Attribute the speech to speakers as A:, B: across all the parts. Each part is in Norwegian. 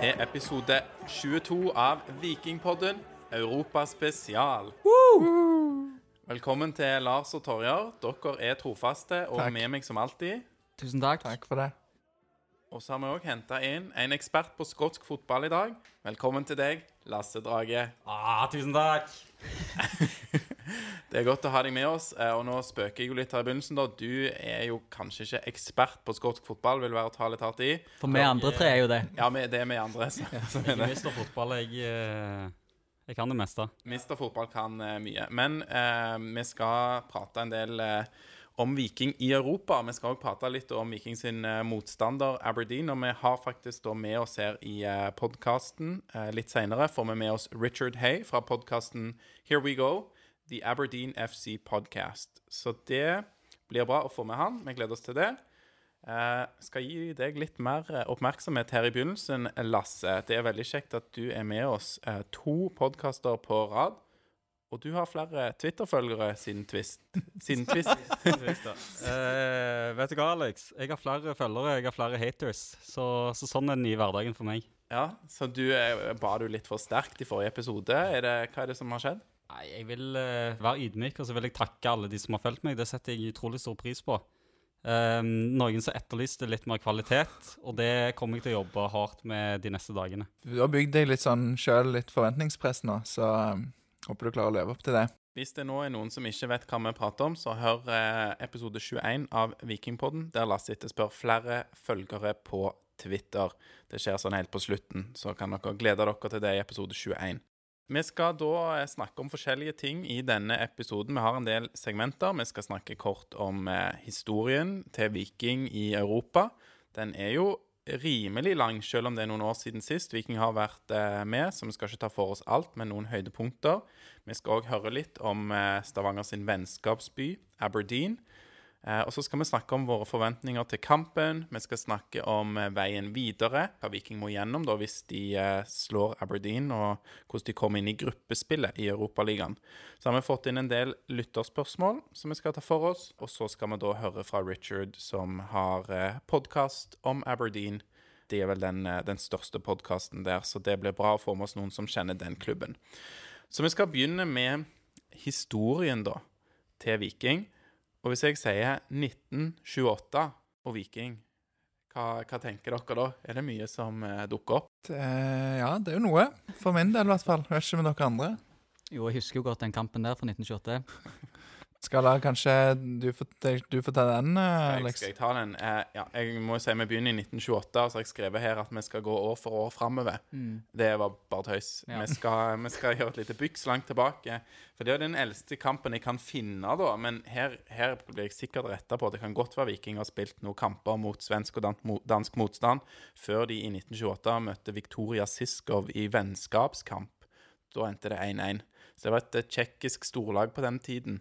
A: til episode 22 av Vikingpodden Europa spesial. Velkommen til Lars og Torjar. Dere er trofaste og
B: Takk.
A: med meg som alltid.
C: Tusen takk.
B: Takk for det.
A: Og så har vi òg henta inn en ekspert på skotsk fotball i dag. Velkommen til deg, Lasse Drage.
C: Ah, tusen takk.
A: Det er godt å ha deg med oss. eh, Og nå spøker jeg jo litt her i begynnelsen. da Du er jo kanskje ikke ekspert på skotsk fotball, vil være å ta litt hardt i.
C: For vi andre tre er jo det.
A: Ja, det er vi andre Så, er
D: Jeg mister fotball. Jeg, eh, jeg kan det meste.
A: Mister fotball kan eh, mye. Men eh, vi skal prate en del eh, om Viking i Europa. Vi skal òg prate litt om Viking sin eh, motstander Aberdeen. Og vi har faktisk da med oss her i eh, podkasten eh, litt seinere får vi med oss Richard Hay fra podkasten Here We Go, The Aberdeen FC Podcast. Så det blir bra å få med han. Vi gleder oss til det. Jeg skal gi deg litt mer eh, oppmerksomhet her i begynnelsen, Lasse. Det er veldig kjekt at du er med oss eh, to podkaster på rad. Og du har flere Twitter-følgere siden Twist. Siden twist.
D: Eh, vet du hva, Alex? Jeg har flere følgere, jeg har flere haters. Så, så sånn er den nye hverdagen for meg.
A: Ja, Så du eh, ba du litt for sterkt i forrige episode. Er det, hva er det som har skjedd?
D: Nei, Jeg vil uh, være ydmyk, og så vil jeg takke alle de som har fulgt meg. Det setter jeg utrolig stor pris på. Um, noen som etterlyste litt mer kvalitet, og det kommer jeg til å jobbe hardt med de neste dagene.
B: Du har bygd deg litt sånn sjøl, litt forventningspress nå, så um, håper du klarer å leve opp til det.
A: Hvis det nå er noen som ikke vet hva vi prater om, så hør eh, episode 21 av Vikingpodden, der Lasse etterspør flere følgere på Twitter. Det skjer sånn helt på slutten, så kan dere glede dere til det i episode 21. Vi skal da eh, snakke om forskjellige ting i denne episoden. Vi har en del segmenter. Vi skal snakke kort om eh, historien til Viking i Europa. Den er jo rimelig lang, selv om det er noen år siden sist. Viking har vært eh, med, så vi skal ikke ta for oss alt, men noen høydepunkter. Vi skal òg høre litt om Stavanger sin vennskapsby, Aberdeen. Eh, og så skal vi snakke om våre forventninger til kampen. Vi skal snakke om eh, veien videre, hva Viking må gjennom da hvis de eh, slår Aberdeen, og hvordan de kommer inn i gruppespillet i Europaligaen. Så har vi fått inn en del lytterspørsmål som vi skal ta for oss. Og så skal vi da høre fra Richard, som har podkast om Aberdeen. Det er vel den, den største podkasten der, så det blir bra å få med oss noen som kjenner den klubben. Så vi skal begynne med historien, da, til Viking. Og hvis jeg sier 1928 og Viking, hva, hva tenker dere da? Er det mye som eh, dukker opp?
B: det. Ja, det er jo noe. For min del, i hvert fall. Vet ikke med dere andre.
C: Jo, jeg husker jo godt den kampen der fra 1928.
B: Skal da kanskje du få, du få ta den, eh,
A: Jeg,
B: Alex?
A: skal jeg ta den? Eh, ja, jeg må jo si vi begynner i 1928, og så har jeg skrevet her at vi skal gå år for år framover. Det var bare tøys.
C: Ja.
A: Vi, skal, vi skal gjøre et lite byks langt tilbake. For det er den eldste kampen jeg kan finne, da. Men her, her blir jeg sikkert retta på. Det kan godt være Viking har spilt noen kamper mot svensk og dansk motstand før de i 1928 møtte Viktoria Siskov i vennskapskamp. Da endte det 1-1. Så det var et eh, tsjekkisk storlag på den tiden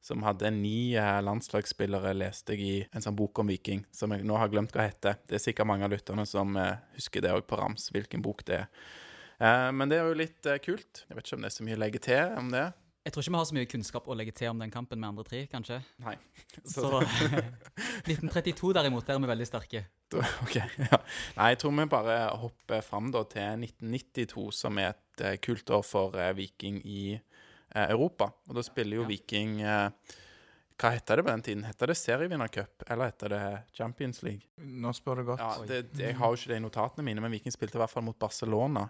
A: som hadde ni eh, landslagsspillere, leste jeg i en sånn bok om Viking, som jeg nå har glemt hva heter. Det er sikkert mange av lytterne som eh, husker det òg på rams, hvilken bok det er. Eh, men det er jo litt eh, kult. Jeg vet ikke om det er så mye å legge til om det.
C: Jeg tror ikke vi har så mye kunnskap å legge til om den kampen med andre tre, kanskje.
A: Nei.
C: Så 1932 derimot, der er vi veldig sterke.
A: Ok, ja. Nei, jeg tror vi bare hopper fram da til 1992, som er et eh, kult år for eh, Viking i eh, Europa. Og da spiller jo
C: Ja.
A: Viking eh, Hva heter det på den tiden? Heter det serievinnercup, eller heter det Champions League?
B: Nå spør du godt.
A: Ja, det, det, Jeg har jo ikke det i notatene mine, men Viking spilte i hvert fall mot Barcelona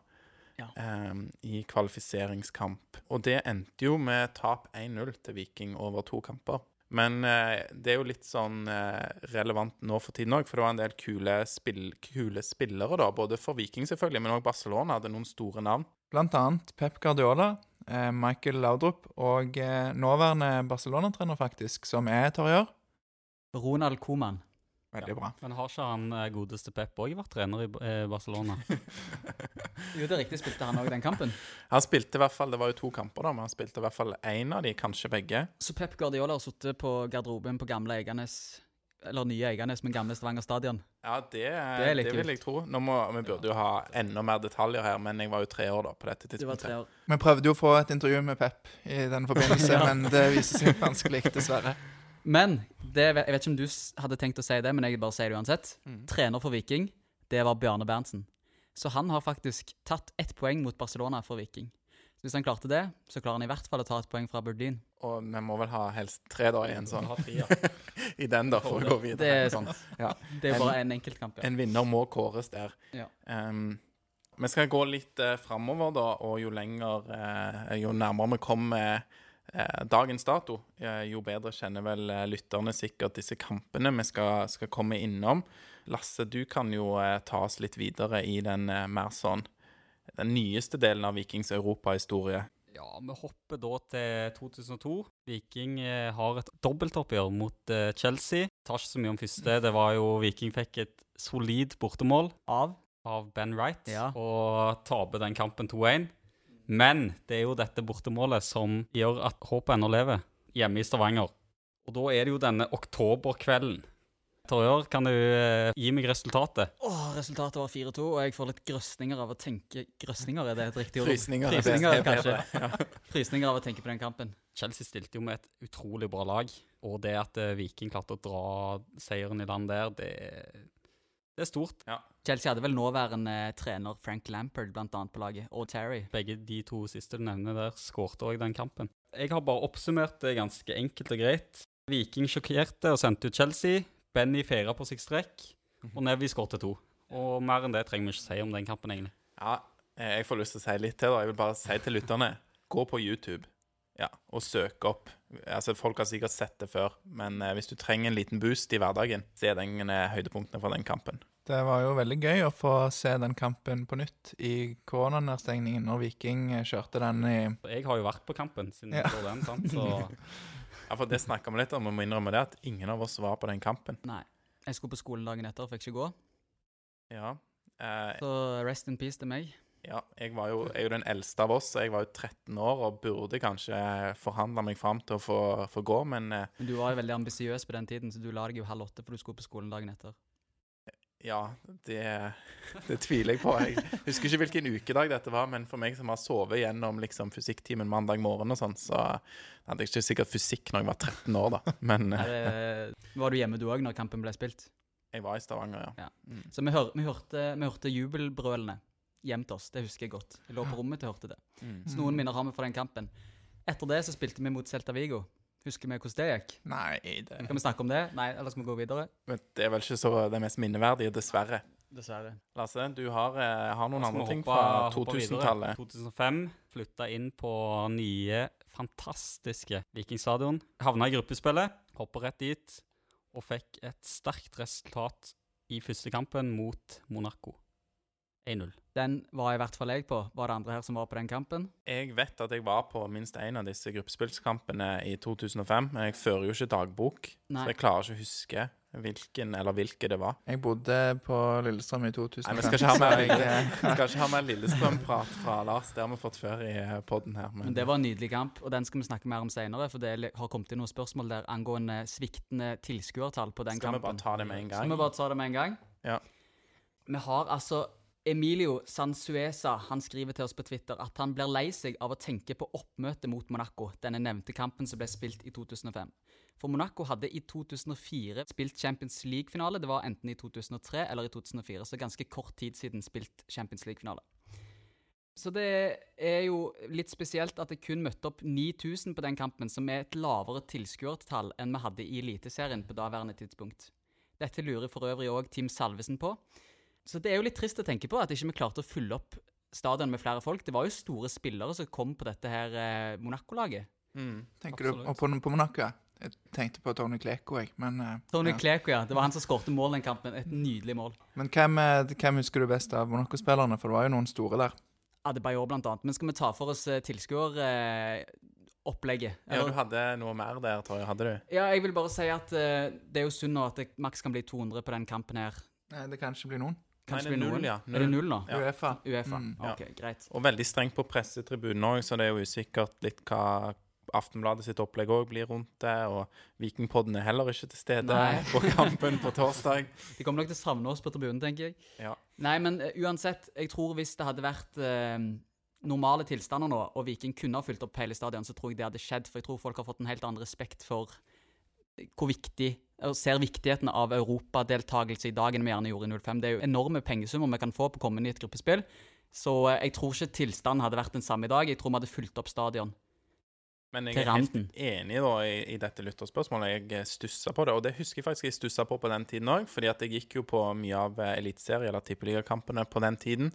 C: Ja.
A: Um, i kvalifiseringskamp. Og det endte jo med tap 1-0 til Viking over to kamper. Men uh, det er jo litt sånn uh, relevant nå for tiden òg, for det var en del kule, spill, kule spillere, da. Både for Viking, selvfølgelig, men òg Barcelona hadde noen store navn.
B: Blant annet Pep Guardiola, eh, Michael Laudrup og eh, nåværende Barcelona-trener, faktisk, som er Torjør.
C: Ronald Coman.
B: Veldig bra.
D: Men har ikke han eh, godeste Pep òg vært trener i Barcelona?
C: Jo, det er riktig, spilte han òg den kampen.
A: Han spilte i hvert fall, Det var jo to kamper, da, men han spilte i hvert fall én av de, kanskje begge.
C: Så Pep Guardiola har sittet på garderoben på gamle Eiganes Eller nye Eiganes, men gamle Stavanger stadion.
A: Ja, det,
C: Det
A: det vil jeg tro. Nå må, Vi burde jo ha enda mer detaljer her, men jeg var jo tre år da på dette tidspunktet.
B: Vi prøvde jo å få et intervju med Pep i den forbindelse,
C: Ja.
B: men det viser seg vanskelig, dessverre.
C: Men det, jeg vet ikke om du hadde tenkt å si det, men jeg bare sier det uansett.
A: Mm.
C: Trener for Viking, det var Bjarne Berntsen. Så han har faktisk tatt ett poeng mot Barcelona for Viking. Så hvis han klarte det, så klarer han i hvert fall å ta et poeng fra Aberdeen.
A: Og vi må vel ha helst tre da i en sånn
D: tre, ja.
A: I den, da, for å gå videre.
C: Det er sant.
A: Ja.
C: Det er
A: En-
C: bare en enkeltkamp. Ja.
A: En vinner må kåres der.
C: Ja.
A: Um, vi skal gå litt uh, framover, da, og jo lenger uh, Jo nærmere vi kommer uh, dagens dato, uh, jo bedre kjenner vel lytterne sikkert disse kampene vi skal, skal komme innom. Lasse, du kan jo ta oss litt videre i den mer sånn Den nyeste delen av Vikings europahistorie.
D: Ja, vi hopper da til 2002. Viking eh, har et dobbeltoppgjør mot Chelsea. Chelsea. Tar ikke så mye om første. Det var jo Viking fikk et solid bortemål
C: Av
D: av Ben Wright
C: Ja.
D: og taper den kampen 2-1. Men det er jo dette bortemålet som gjør at håpet ennå lever, hjemme i Stavanger. Og da er det jo denne oktoberkvelden. Torjør, kan du eh, gi meg resultatet?
C: Åh, Resultatet var 4-2, og jeg får litt grøsninger av å tenke Grøsninger, er det et riktig ord?
A: Frysninger. er
C: Frysninger,
A: best- bedre.
C: kanskje. Frysninger av å tenke på den kampen.
D: Chelsea stilte jo med et utrolig bra lag, og det at eh, Viking klarte å dra seieren i land der, det, det er stort.
C: Chelsea hadde vel nåværende trener Frank Lampard blant annet på laget, og Terry.
D: Begge de to siste du nevner der, skårte òg den kampen. Jeg har bare oppsummert det ganske enkelt og greit. Viking sjokkerte og sendte ut Chelsea. Benny feira på seks strekk, og Nevi skårte to. Og mer enn det trenger vi ikke si om den kampen, egentlig.
A: Ja, eh, jeg får lyst til å si litt til, da. Jeg vil bare si til lytterne gå på YouTube ja, og søk opp. Altså, Folk har sikkert sett det før, men eh, hvis du trenger en liten boost i hverdagen, så er den eh, høydepunktene fra den kampen.
B: Det var jo veldig gøy å få se den kampen på nytt i koronanedstengningen, når Viking kjørte den i
D: Jeg har jo vært på kampen siden
B: Ja.
D: den, sant? så
A: Ja, for Det snakka vi litt om, og må innrømme det at ingen av oss var på den kampen.
C: Nei. Jeg skulle på skolen dagen etter og fikk ikke gå.
A: Ja, eh,
C: Så rest in peace til meg.
A: ja jeg var jo, er jo den eldste av oss, så jeg var jo 13 år og burde kanskje forhandla meg fram til å få, få gå, men eh,
C: Men du var jo veldig ambisiøs på den tiden, så du la deg jo halv åtte for du skulle på skolen dagen etter.
A: Ja, det, det tviler jeg på. Jeg husker ikke hvilken ukedag dette var, men for meg som har sovet gjennom liksom, fysikktimen mandag morgen og sånn, så hadde jeg ikke sikkert fysikk når jeg var 13 år, da. Men
C: det, var du hjemme du òg når kampen ble spilt?
A: jeg var i Stavanger, ja.
C: Ja. Så vi, hør, vi, hørte, vi hørte jubelbrølene hjem til oss. Det husker jeg godt. Jeg lå på rommet til jeg hørte det.
A: Mm.
C: Så noen minner har vi fra den kampen. Etter det så spilte vi mot Celta Vigo. Husker vi hvordan det gikk?
B: Nei, det
C: Kan vi snakke om det? Nei, eller skal vi gå videre?
A: Men det er vel ikke så det mest minneverdige, dessverre.
C: Dessverre.
A: Lasse, du har, eh, har noen andre ting fra
D: hoppe videre.
A: 2000-tallet.
D: 2005 flytta inn på nye, fantastiske Vikingstadion. Havna i gruppespillet, hoppa rett dit og fikk et sterkt resultat i første kampen mot Monaco. 1-0.
C: Den var i hvert fall jeg på. Var det andre her som var på den kampen?
A: Jeg vet at jeg var på minst én av disse gruppespillskampene i 2005, men jeg fører jo ikke dagbok,
C: Nei.
A: så jeg klarer ikke å huske hvilken eller hvilke det var.
B: Jeg bodde på Lillestrøm i 2005.
A: Nei, vi skal ikke ha mer,
B: jeg, eh,
A: skal ikke ha mer Lillestrøm-prat fra Lars. Det har vi fått før i poden her.
C: Men det var en nydelig kamp, og den skal vi snakke mer om senere. For det har kommet inn noen spørsmål der angående sviktende tilskuertall på den
A: Skal vi bare ta det med en gang?
C: Skal vi bare ta det med en gang?
A: Ja.
C: Vi har altså Emilio Sansuesa. Han skriver til oss på Twitter at han blir lei seg av å tenke på oppmøtet mot Monaco, denne nevnte kampen som ble spilt i 2005. For Monaco hadde i 2004 spilt Champions League-finale. Det var enten i 2003 eller i 2004, så ganske kort tid siden spilt Champions League-finale. Så det er jo litt spesielt at det kun møtte opp 9000 på den kampen, som er et lavere tilskuertall enn vi hadde i Eliteserien på daværende tidspunkt. Dette lurer for øvrig òg Team Salvesen på. Så det er jo litt trist å tenke på at ikke vi klarte å fylle opp stadion med flere folk. Det var jo store spillere som kom på dette her eh, Monaco-laget.
A: Mm.
B: Tenker du
D: Absolutt.
B: du på, på Monaco? ja. Jeg tenkte på Tony Kleko, jeg, men eh,
C: Tony
B: ja.
C: Kleko, ja. Det var han som skårte mål den kampen. Et nydelig mål.
B: Men hvem, eh, hvem husker du best av Monaco-spillerne? For det var jo noen store der.
C: Adebayor, blant annet. Men skal vi ta for oss eh, tilskueropplegget?
A: Ja, du hadde noe mer der, tror jeg. Hadde du?
C: Ja, jeg vil bare si at eh, det er jo synd nå at det maks kan bli 200 på den kampen her.
B: Nei, det kan ikke bli noen.
C: Kanskje
A: Nei, det er null, ja. null.
C: Er det null nå?
A: Ja.
B: Uefa.
C: Uefa.
B: Mm.
A: Ja.
C: Ok, greit.
A: Og veldig strengt på pressetribunen òg, så det er jo usikkert litt hva Aftenbladet sitt opplegg òg blir rundt det. Og Vikingpodden er heller ikke til stede
C: Nei.
A: på kampen på torsdag.
C: De kommer nok til å savne oss på tribunen, tenker jeg.
A: Ja.
C: Nei, men eh, uansett, jeg tror hvis det hadde vært eh, normale tilstander nå, og Viking kunne ha fylt opp hele stadion, så tror jeg det hadde skjedd. For jeg tror folk har fått en helt annen respekt for hvor viktig og ser viktigheten av europadeltakelse i dag enn vi gjerne gjorde i 05. Det er jo enorme pengesummer vi kan få på kommende i et gruppespill. Så eh, jeg tror ikke tilstanden hadde vært den samme i dag. Jeg tror vi hadde fulgt opp stadion.
A: Men jeg er helt enig da i, i dette lytterspørsmålet. Jeg stussa på det, og det husker jeg faktisk jeg stussa på på den tiden òg. fordi at jeg gikk jo på mye av eh, eliteserie- eller tippeligakampene på den tiden.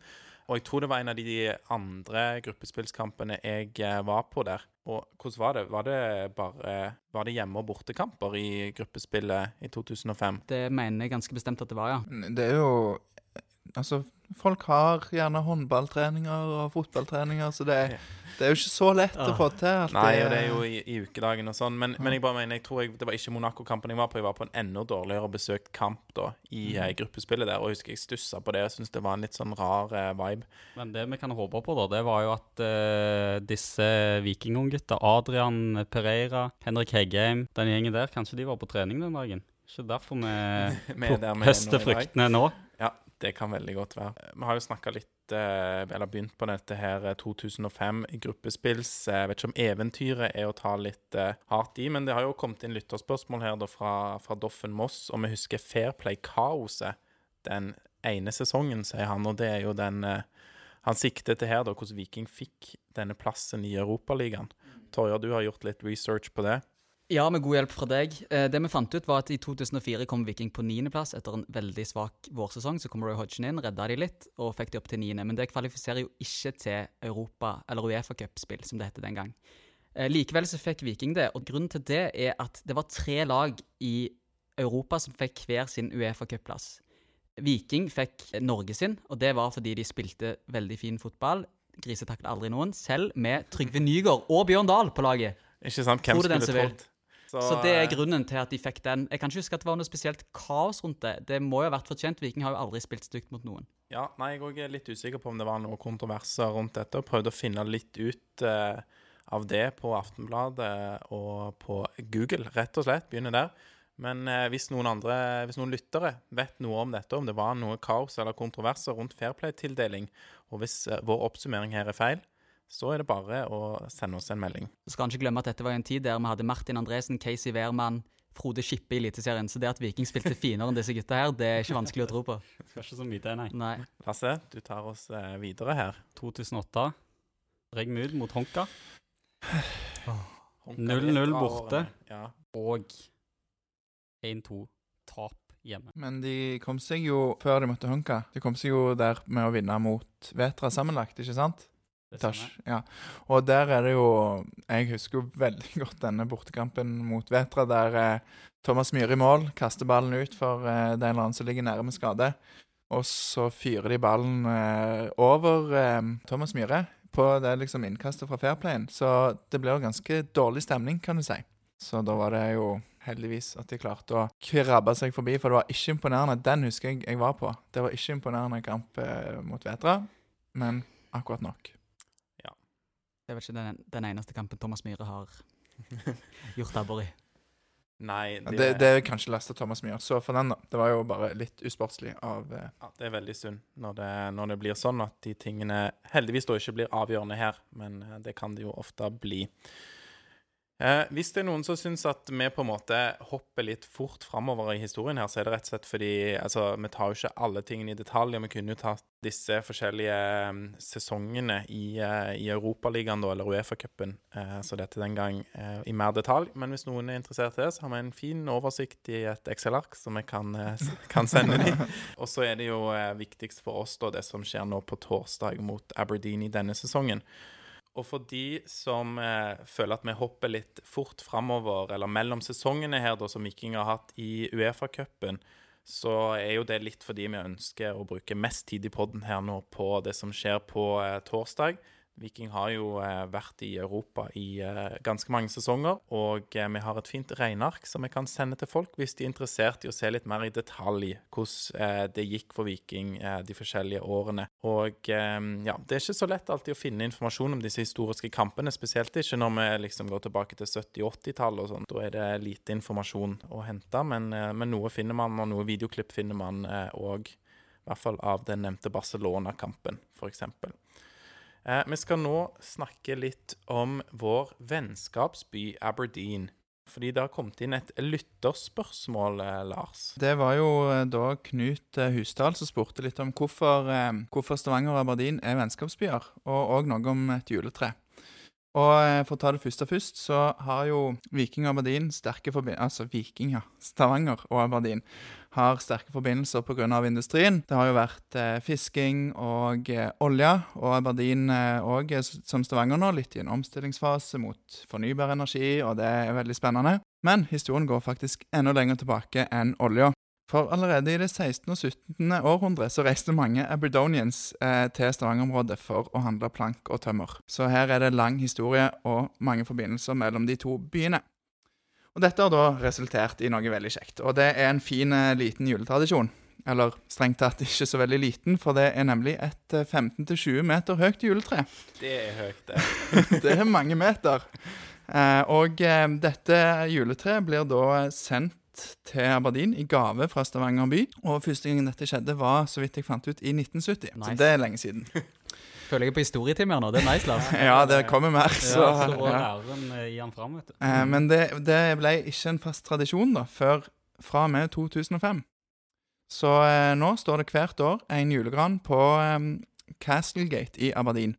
A: Og jeg tror det var en av de andre gruppespillskampene jeg eh, var på der. Og hvordan var det? Var det bare Var det hjemme- og bortekamper i gruppespillet i 2005?
C: Det mener jeg ganske bestemt at det var, ja.
B: Det er jo Altså, folk har gjerne håndballtreninger og fotballtreninger, så det, det er jo ikke så lett å få til. alltid.
A: Nei, og det er jo i, i ukedagen og sånn. Men, men jeg bare mener, jeg tror jeg, det var ikke Monaco-kampen jeg var på. Jeg var på en enda dårligere besøkt kamp da, i eh, gruppespillet der. Og jeg husker jeg stussa på det. Jeg syntes det var en litt sånn rar eh, vibe.
D: Men det vi kan håpe på, da, det var jo at eh, disse vikingunggutta, Adrian Pereira, Henrik Heggheim, den gjengen der, kanskje de var på trening den dagen? Ikke derfor vi
A: er er
D: høster fruktene nå.
A: Det kan veldig godt være. Vi har jo snakka litt, eh, eller begynt på dette her eh, 2005 gruppespills. Eh, Jeg vet ikke om eventyret er å ta litt eh, hardt i, men det har jo kommet inn lytterspørsmål her da fra, fra Doffen Moss, og vi husker Fairplay-kaoset den ene sesongen, sier han, og det er jo den eh, han sikter til her, da, hvordan Viking fikk denne plassen i Europaligaen. Torjer, du har gjort litt research på det.
C: Ja, med god hjelp fra deg. Eh, det vi fant ut, var at i 2004 kom Viking på niendeplass etter en veldig svak vårsesong. Så kom Roy Hodgson inn, redda de litt og fikk de opp til niende. Men det kvalifiserer jo ikke til Europa- eller Uefa-cupspill, som det het den gang. Eh, likevel så fikk Viking det, og grunnen til det er at det var tre lag i Europa som fikk hver sin Uefa-cupplass. Viking fikk Norge sin, og det var fordi de spilte veldig fin fotball. Grisetaklet aldri noen, selv med Trygve Nygaard og Bjørn Dahl på laget.
A: Ikke sant? Hvem skulle trodd?
C: Så det er
A: eh,
C: grunnen til at de fikk den. Jeg kan ikke huske at det var noe spesielt kaos rundt det. Det må jo ha vært fortjent. Viking har jo aldri spilt stygt mot noen.
A: Ja, nei, jeg er litt usikker på om det var noe kontroverser rundt dette. og Prøvde å finne litt ut uh, av det på Aftenbladet og på Google, rett og slett. Begynner der. Men uh, hvis noen andre, hvis noen lyttere vet noe om dette, om det var noe kaos eller kontroverser rundt Fairplay-tildeling, og hvis uh, vår oppsummering her er feil, så er det bare å sende oss en melding.
C: Så skal han ikke glemme at dette var en tid der vi hadde Martin Andresen, Casey Wehrmann, Frode Skippe i Eliteserien. Så det at Viking spilte finere enn disse gutta her, det er ikke vanskelig å tro på.
D: Det Skal ikke så mye til, nei.
C: Nei.
A: Lasse, du tar oss eh, videre her.
D: 2008. Regmud mot Honka.
A: Honka
D: 0-0 borte.
A: Ja.
D: Og 1-2 tap hjemme.
B: Men de kom seg jo, før de møtte Hunka, de kom seg jo der med å vinne mot Vetra sammenlagt, ikke sant? Tash, ja. Og der er det jo Jeg husker jo veldig godt denne bortekampen mot Vetra, der eh, Thomas Myhre i mål kaster ballen ut for eh, det er en eller annen som ligger nære med skade. Og så fyrer de ballen eh, over eh, Thomas Myhre på det liksom innkastet fra Fairplayen. Så det blir jo ganske dårlig stemning, kan du si. Så da var det jo heldigvis at de klarte å krabbe seg forbi, for det var ikke imponerende. Den husker jeg jeg var på. Det var ikke imponerende kamp eh, mot Vetra, men akkurat nok.
C: Det er vel ikke den, den eneste kampen Thomas Myhre har gjort abbor i.
A: Nei,
B: det, Det, det er kanskje lasta Thomas Myhre Så for den, da. Det var jo bare litt usportslig av eh,
A: Ja, det er veldig synd når det, når det blir sånn at de tingene heldigvis da ikke blir avgjørende her, men eh, det kan det jo ofte bli. Eh, hvis det er noen som syns at vi på en måte hopper litt fort framover i historien her, så er det rett og slett fordi altså, vi tar jo ikke alle tingene i detalj, og vi kunne jo tatt disse forskjellige eh, sesongene i, eh, i Europaligaen eller Uefa-cupen, eh, så dette den gang eh, i mer detalj. Men hvis noen er interessert i det, så har vi en fin oversikt i et Excel-ark som vi kan, kan sende dem. Og så er det jo viktigst for oss da det som skjer nå på torsdag mot Aberdeen i denne sesongen. Og for de som eh, føler at vi hopper litt fort framover, eller mellom sesongene her, da, som Viking har hatt i Uefa-cupen, så er jo det litt fordi vi ønsker å bruke mest tid i podden her nå på det som skjer på eh, torsdag. Viking har jo eh, vært i Europa i eh, ganske mange sesonger, og eh, vi har et fint regneark som vi kan sende til folk hvis de er interessert i å se litt mer i detalj hvordan det gikk for Viking de forskjellige årene. Og ja, det er ikke så lett alltid å finne informasjon om disse historiske kampene, spesielt ikke når vi liksom går tilbake til 70-80-tallet og sånn. Da er det lite informasjon å hente, men, men noe finner man, og noe videoklipp finner man òg. I hvert fall av den nevnte Barcelona-kampen, f.eks. Eh, vi skal nå snakke litt om vår vennskapsby Aberdeen. Fordi det har kommet inn et lytterspørsmål, eh, Lars.
B: Det var jo eh, da Knut eh, Husdal som spurte litt om hvorfor, hvorfor Stavanger og Aberdeen er vennskapsbyer, og òg noe om et juletre. Og For å ta det første først, så har jo Viking og Aberdeen sterke forbindelser Altså Viking, ja. Stavanger og Aberdeen har sterke forbindelser pga. industrien. Det har jo vært eh, fisking og eh, olje, og Aberdeen òg, eh, som Stavanger nå, litt i en omstillingsfase mot fornybar energi, og det er veldig spennende. Men historien går faktisk enda lenger tilbake enn olja. For allerede i det 16. og 17. århundre så reiste mange aberdonians eh, til Stavanger-området for å handle plank og tømmer. Så her er det lang historie og mange forbindelser mellom de to byene. Og Dette har da resultert i noe veldig kjekt, og det er en fin eh, liten juletradisjon. Eller strengt tatt ikke så veldig liten, for det er nemlig et eh, 15-20 meter høyt juletre.
A: Det er høyt, det.
B: Det er mange meter. Eh, og eh, dette juletreet blir da sendt til Aberdeen i gave fra Stavanger by. Og første gang dette skjedde, var så vidt jeg fant ut, i 1970. Så det er lenge siden.
C: Føler jeg på historietime her nå. Det er nice, Lars.
B: Ja, det kommer mer. Så,
D: Ja, så
B: ja.
D: læreren gir i han fram, vet du.
B: Eh, Men det, det ble ikke en fast tradisjon da, før fra og med 2005. Så eh, nå står det hvert år en julegran på eh, Castlegate i Aberdeen.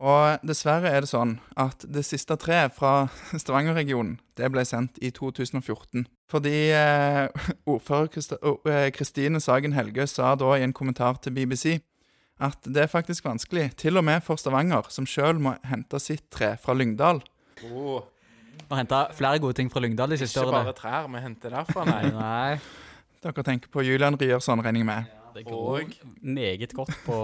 B: Og dessverre er det sånn at det siste treet fra Stavanger-regionen det ble sendt i 2014. Fordi eh, ordfører eh, Kristine Sagen Helgø sa da i en kommentar til BBC at det er faktisk vanskelig, til og med for Stavanger, som sjøl må hente sitt tre fra Lyngdal.
A: Oh,
C: Vi har henta flere gode ting fra Lyngdal de siste
A: ikke bare trær vi henter derfra, nei.
C: Nei.
B: Dere tenker på Julian Ryerson, regner jeg med.
C: Det går
A: Og
D: Meget godt på,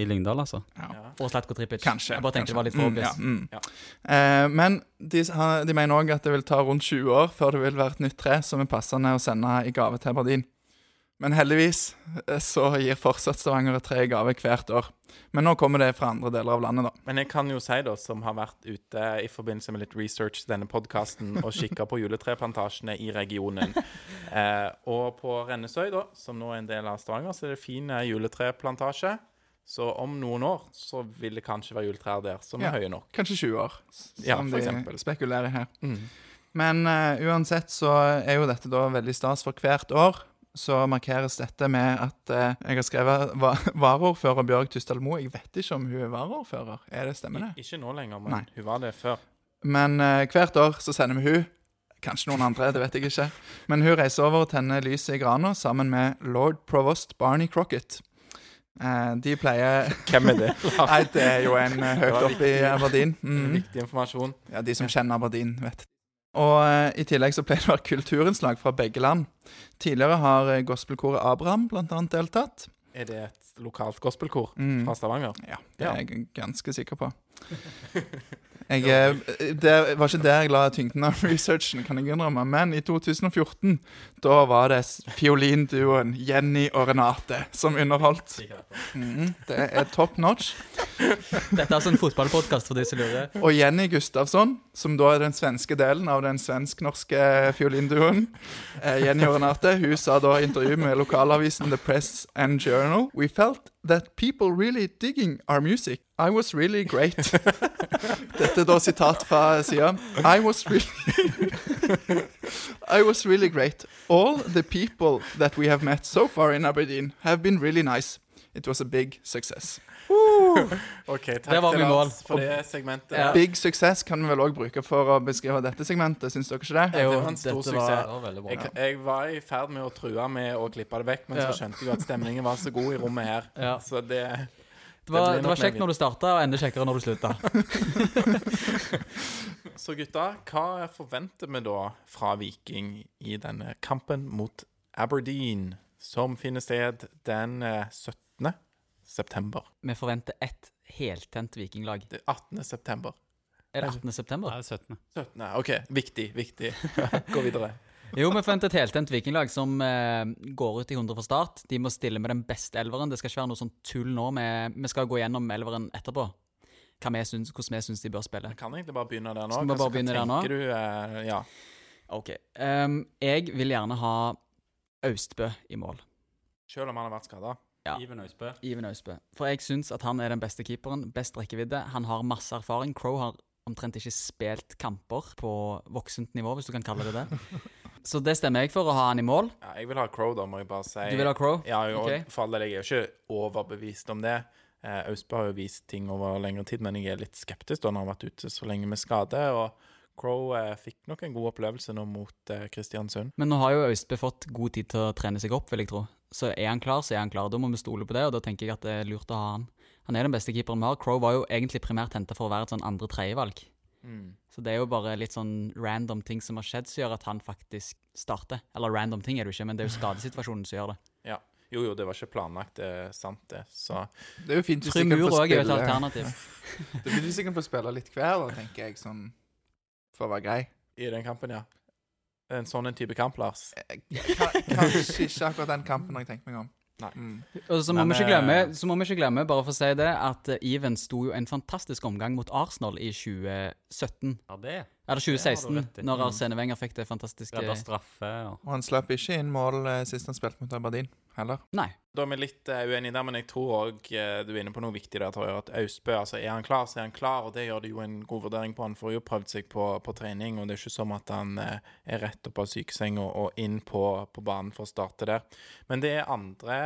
D: i Lyngdal, altså.
A: ja.
C: Og Slatko Tripic.
B: Kanskje.
C: Jeg bare tenkte det var litt
B: kanskje.
C: for obvious.
B: Mm,
A: Ja.
B: mm. Eh, men de, de mener òg at det vil ta rundt 20 år før det vil være et nytt tre som er passende å sende i gave til Aberdeen. Men heldigvis eh, så gir fortsatt Stavanger et tre i gave hvert år. Men nå kommer det fra andre deler av landet, da.
A: Men jeg kan jo si, da, som har vært ute i forbindelse med litt research til denne podkasten, og kikka på juletreplantasjene i regionen. Eh, og på Rennesøy, da, som nå er en del av Stavanger, så er det fin eh, juletreplantasje. Så om noen år så vil det kanskje være juletrær der som
B: Ja.
A: er høye nok.
B: Kanskje 20 år, som
A: Ja, for
B: de
A: eksempel.
B: spekulerer her.
A: Mm.
B: Men uh, uansett så er jo dette da veldig stas for hvert år. Så markeres dette med at eh, jeg har skrevet va varaordfører Bjørg Tysdal Moe. Jeg vet ikke om hun er varaordfører. Er det stemmer det?
A: Ikke nå lenger, men
B: Nei.
A: hun var det før.
B: Men eh, hvert år så sender vi hun. Kanskje noen andre, det vet jeg ikke. Men hun reiser over og tenner lyset i grana sammen med lord provost Barney Crocket. Eh, de pleier
A: Hvem er det?
B: Nei, det er jo en eh, høyt oppe i. Aberdeen. Mm.
A: Viktig informasjon.
B: Ja, de som kjenner Aberdeen, vet. Og eh, i tillegg så pleier det å være kulturinnslag fra begge land. Tidligere har eh, gospelkoret Abraham blant annet deltatt.
A: Er det et lokalt gospelkor
B: Mm.
A: fra Stavanger?
B: Ja, det
A: Ja.
B: er jeg ganske sikker på. Jeg, eh, det var ikke der jeg la tyngden av researchen, kan jeg innrømme. Men i 2014, da var det fiolinduoen Jenny og Renate som underholdt. Mm, det er top notch.
C: Dette er altså en fotballpodkast for de som lurer.
B: Og Jenny Gustavsson, som da er den svenske delen av den svensk-norske fiolinduoen. Eh, Jenny og Renate hun sa da i intervju med lokalavisen The Press and Journal We felt that people really digging our music. I was really great. Dette er da sitat fra sida. I was really I was really great. All the people that we have met so far in Aberdeen have been really nice. It was a big success.
A: Ok, takk til Lars for det segmentet.
C: Ja.
B: Big success kan vi vel òg bruke for å beskrive dette segmentet, syns dere ikke det?
A: Ja,
C: det
A: var en stor suksess.
C: Var,
A: jeg, jeg, var i ferd med å true med å klippe det vekk, men
C: ja.
A: så skjønte jeg at stemningen var så god i rommet her. Så det
C: det var, det,
A: det
C: var kjekt når du starta, og enda kjekkere når du slutta.
A: så gutta, hva forventer vi da fra Viking i denne kampen mot Aberdeen, som finner sted den 17. 18. september.
C: Vi forventer ett heltent vikinglag.
A: Det er 18. september.
C: Er det 18. september?
D: Nei, det er 17.
A: 17. OK. Viktig, viktig. Gå videre.
C: Jo, vi forventer et heltent vikinglag som eh, går ut i 100 for start. De må stille med den beste elveren. Det skal ikke være noe sånn tull nå. Med, vi skal gå gjennom elveren etterpå. Vi syns, hvordan vi syns de bør spille.
A: Jeg kan egentlig bare begynne der nå.
C: Skal vi bare begynne der nå?
A: Du, eh, ja.
C: OK. Um, jeg vil gjerne ha Austbø i mål.
A: Selv om han har vært skada?
C: Ja.
D: Iven Øysbø.
C: Iven Øysbø. For jeg syns at han er den beste keeperen. Best rekkevidde. Han har masse erfaring. Crow har omtrent ikke spilt kamper på voksent nivå, hvis du kan kalle det det. Så det stemmer jeg for, å ha han i mål.
A: Ja, jeg vil ha Crow, da, må jeg bare si.
C: Du vil ha Crow?
A: Ja, og
C: okay.
A: for all del, jeg er jo ikke overbevist om det. Eh, Austbø har jo vist ting over lengre tid, men jeg er litt skeptisk da han har vært ute så lenge med skade. Og Crow eh, fikk nok en god opplevelse nå mot eh, Kristiansund.
C: Men nå har jo Austbø fått god tid til å trene seg opp, vil jeg tro. Så er han klar, så er han klar. Da må vi stole på det, og da tenker jeg at det er lurt å ha han. Han er den beste keeperen vi har. Crow var jo egentlig primært henta for å være et sånn andre-tredjevalg.
A: Mm.
C: Så det er jo bare litt sånn random ting som har skjedd som gjør at han faktisk starter. Eller random ting er det jo ikke, men det er jo skadesituasjonen som gjør det.
A: Ja. Jo, jo, det var ikke planlagt, det er sant, det. Så
B: Det er jo fint hvis de kan få
C: òg er et
B: spille
C: alternativ.
B: Det fint hvis de kan få spille litt hver, da, tenker jeg, sånn for å være grei.
A: i den kampen, ja. En sånn en type kamp, Lars.
B: Eh, Kanskje ikke akkurat den kampen har jeg tenkt meg om.
A: Nei.
B: Mm.
C: Og så må,
A: Men,
C: vi ikke glemme,
A: eh,
C: så må vi ikke glemme, bare for å si det, at Even sto jo en fantastisk omgang mot Arsenal i 2017.
D: Ja, det.
C: Eller
D: Det har
C: 2016,
D: du
C: når
D: Mm.
C: Arsene Wenger fikk det fantastiske
D: Redda straffe Ja.
B: Og han slapp ikke inn mål eh, sist han spilte mot Aberdeen, heller.
C: Nei.
A: Da er vi litt uh, uenige der, men jeg tror òg du er inne på noe viktig der, tror jeg. At Austbø, altså er han klar, så er han klar, og det gjør det jo en god vurdering på. Han får jo prøvd seg på, på trening, og det er ikke som at han eh, er rett opp av sykeseng og, og inn på, på banen for å starte der. Men det er andre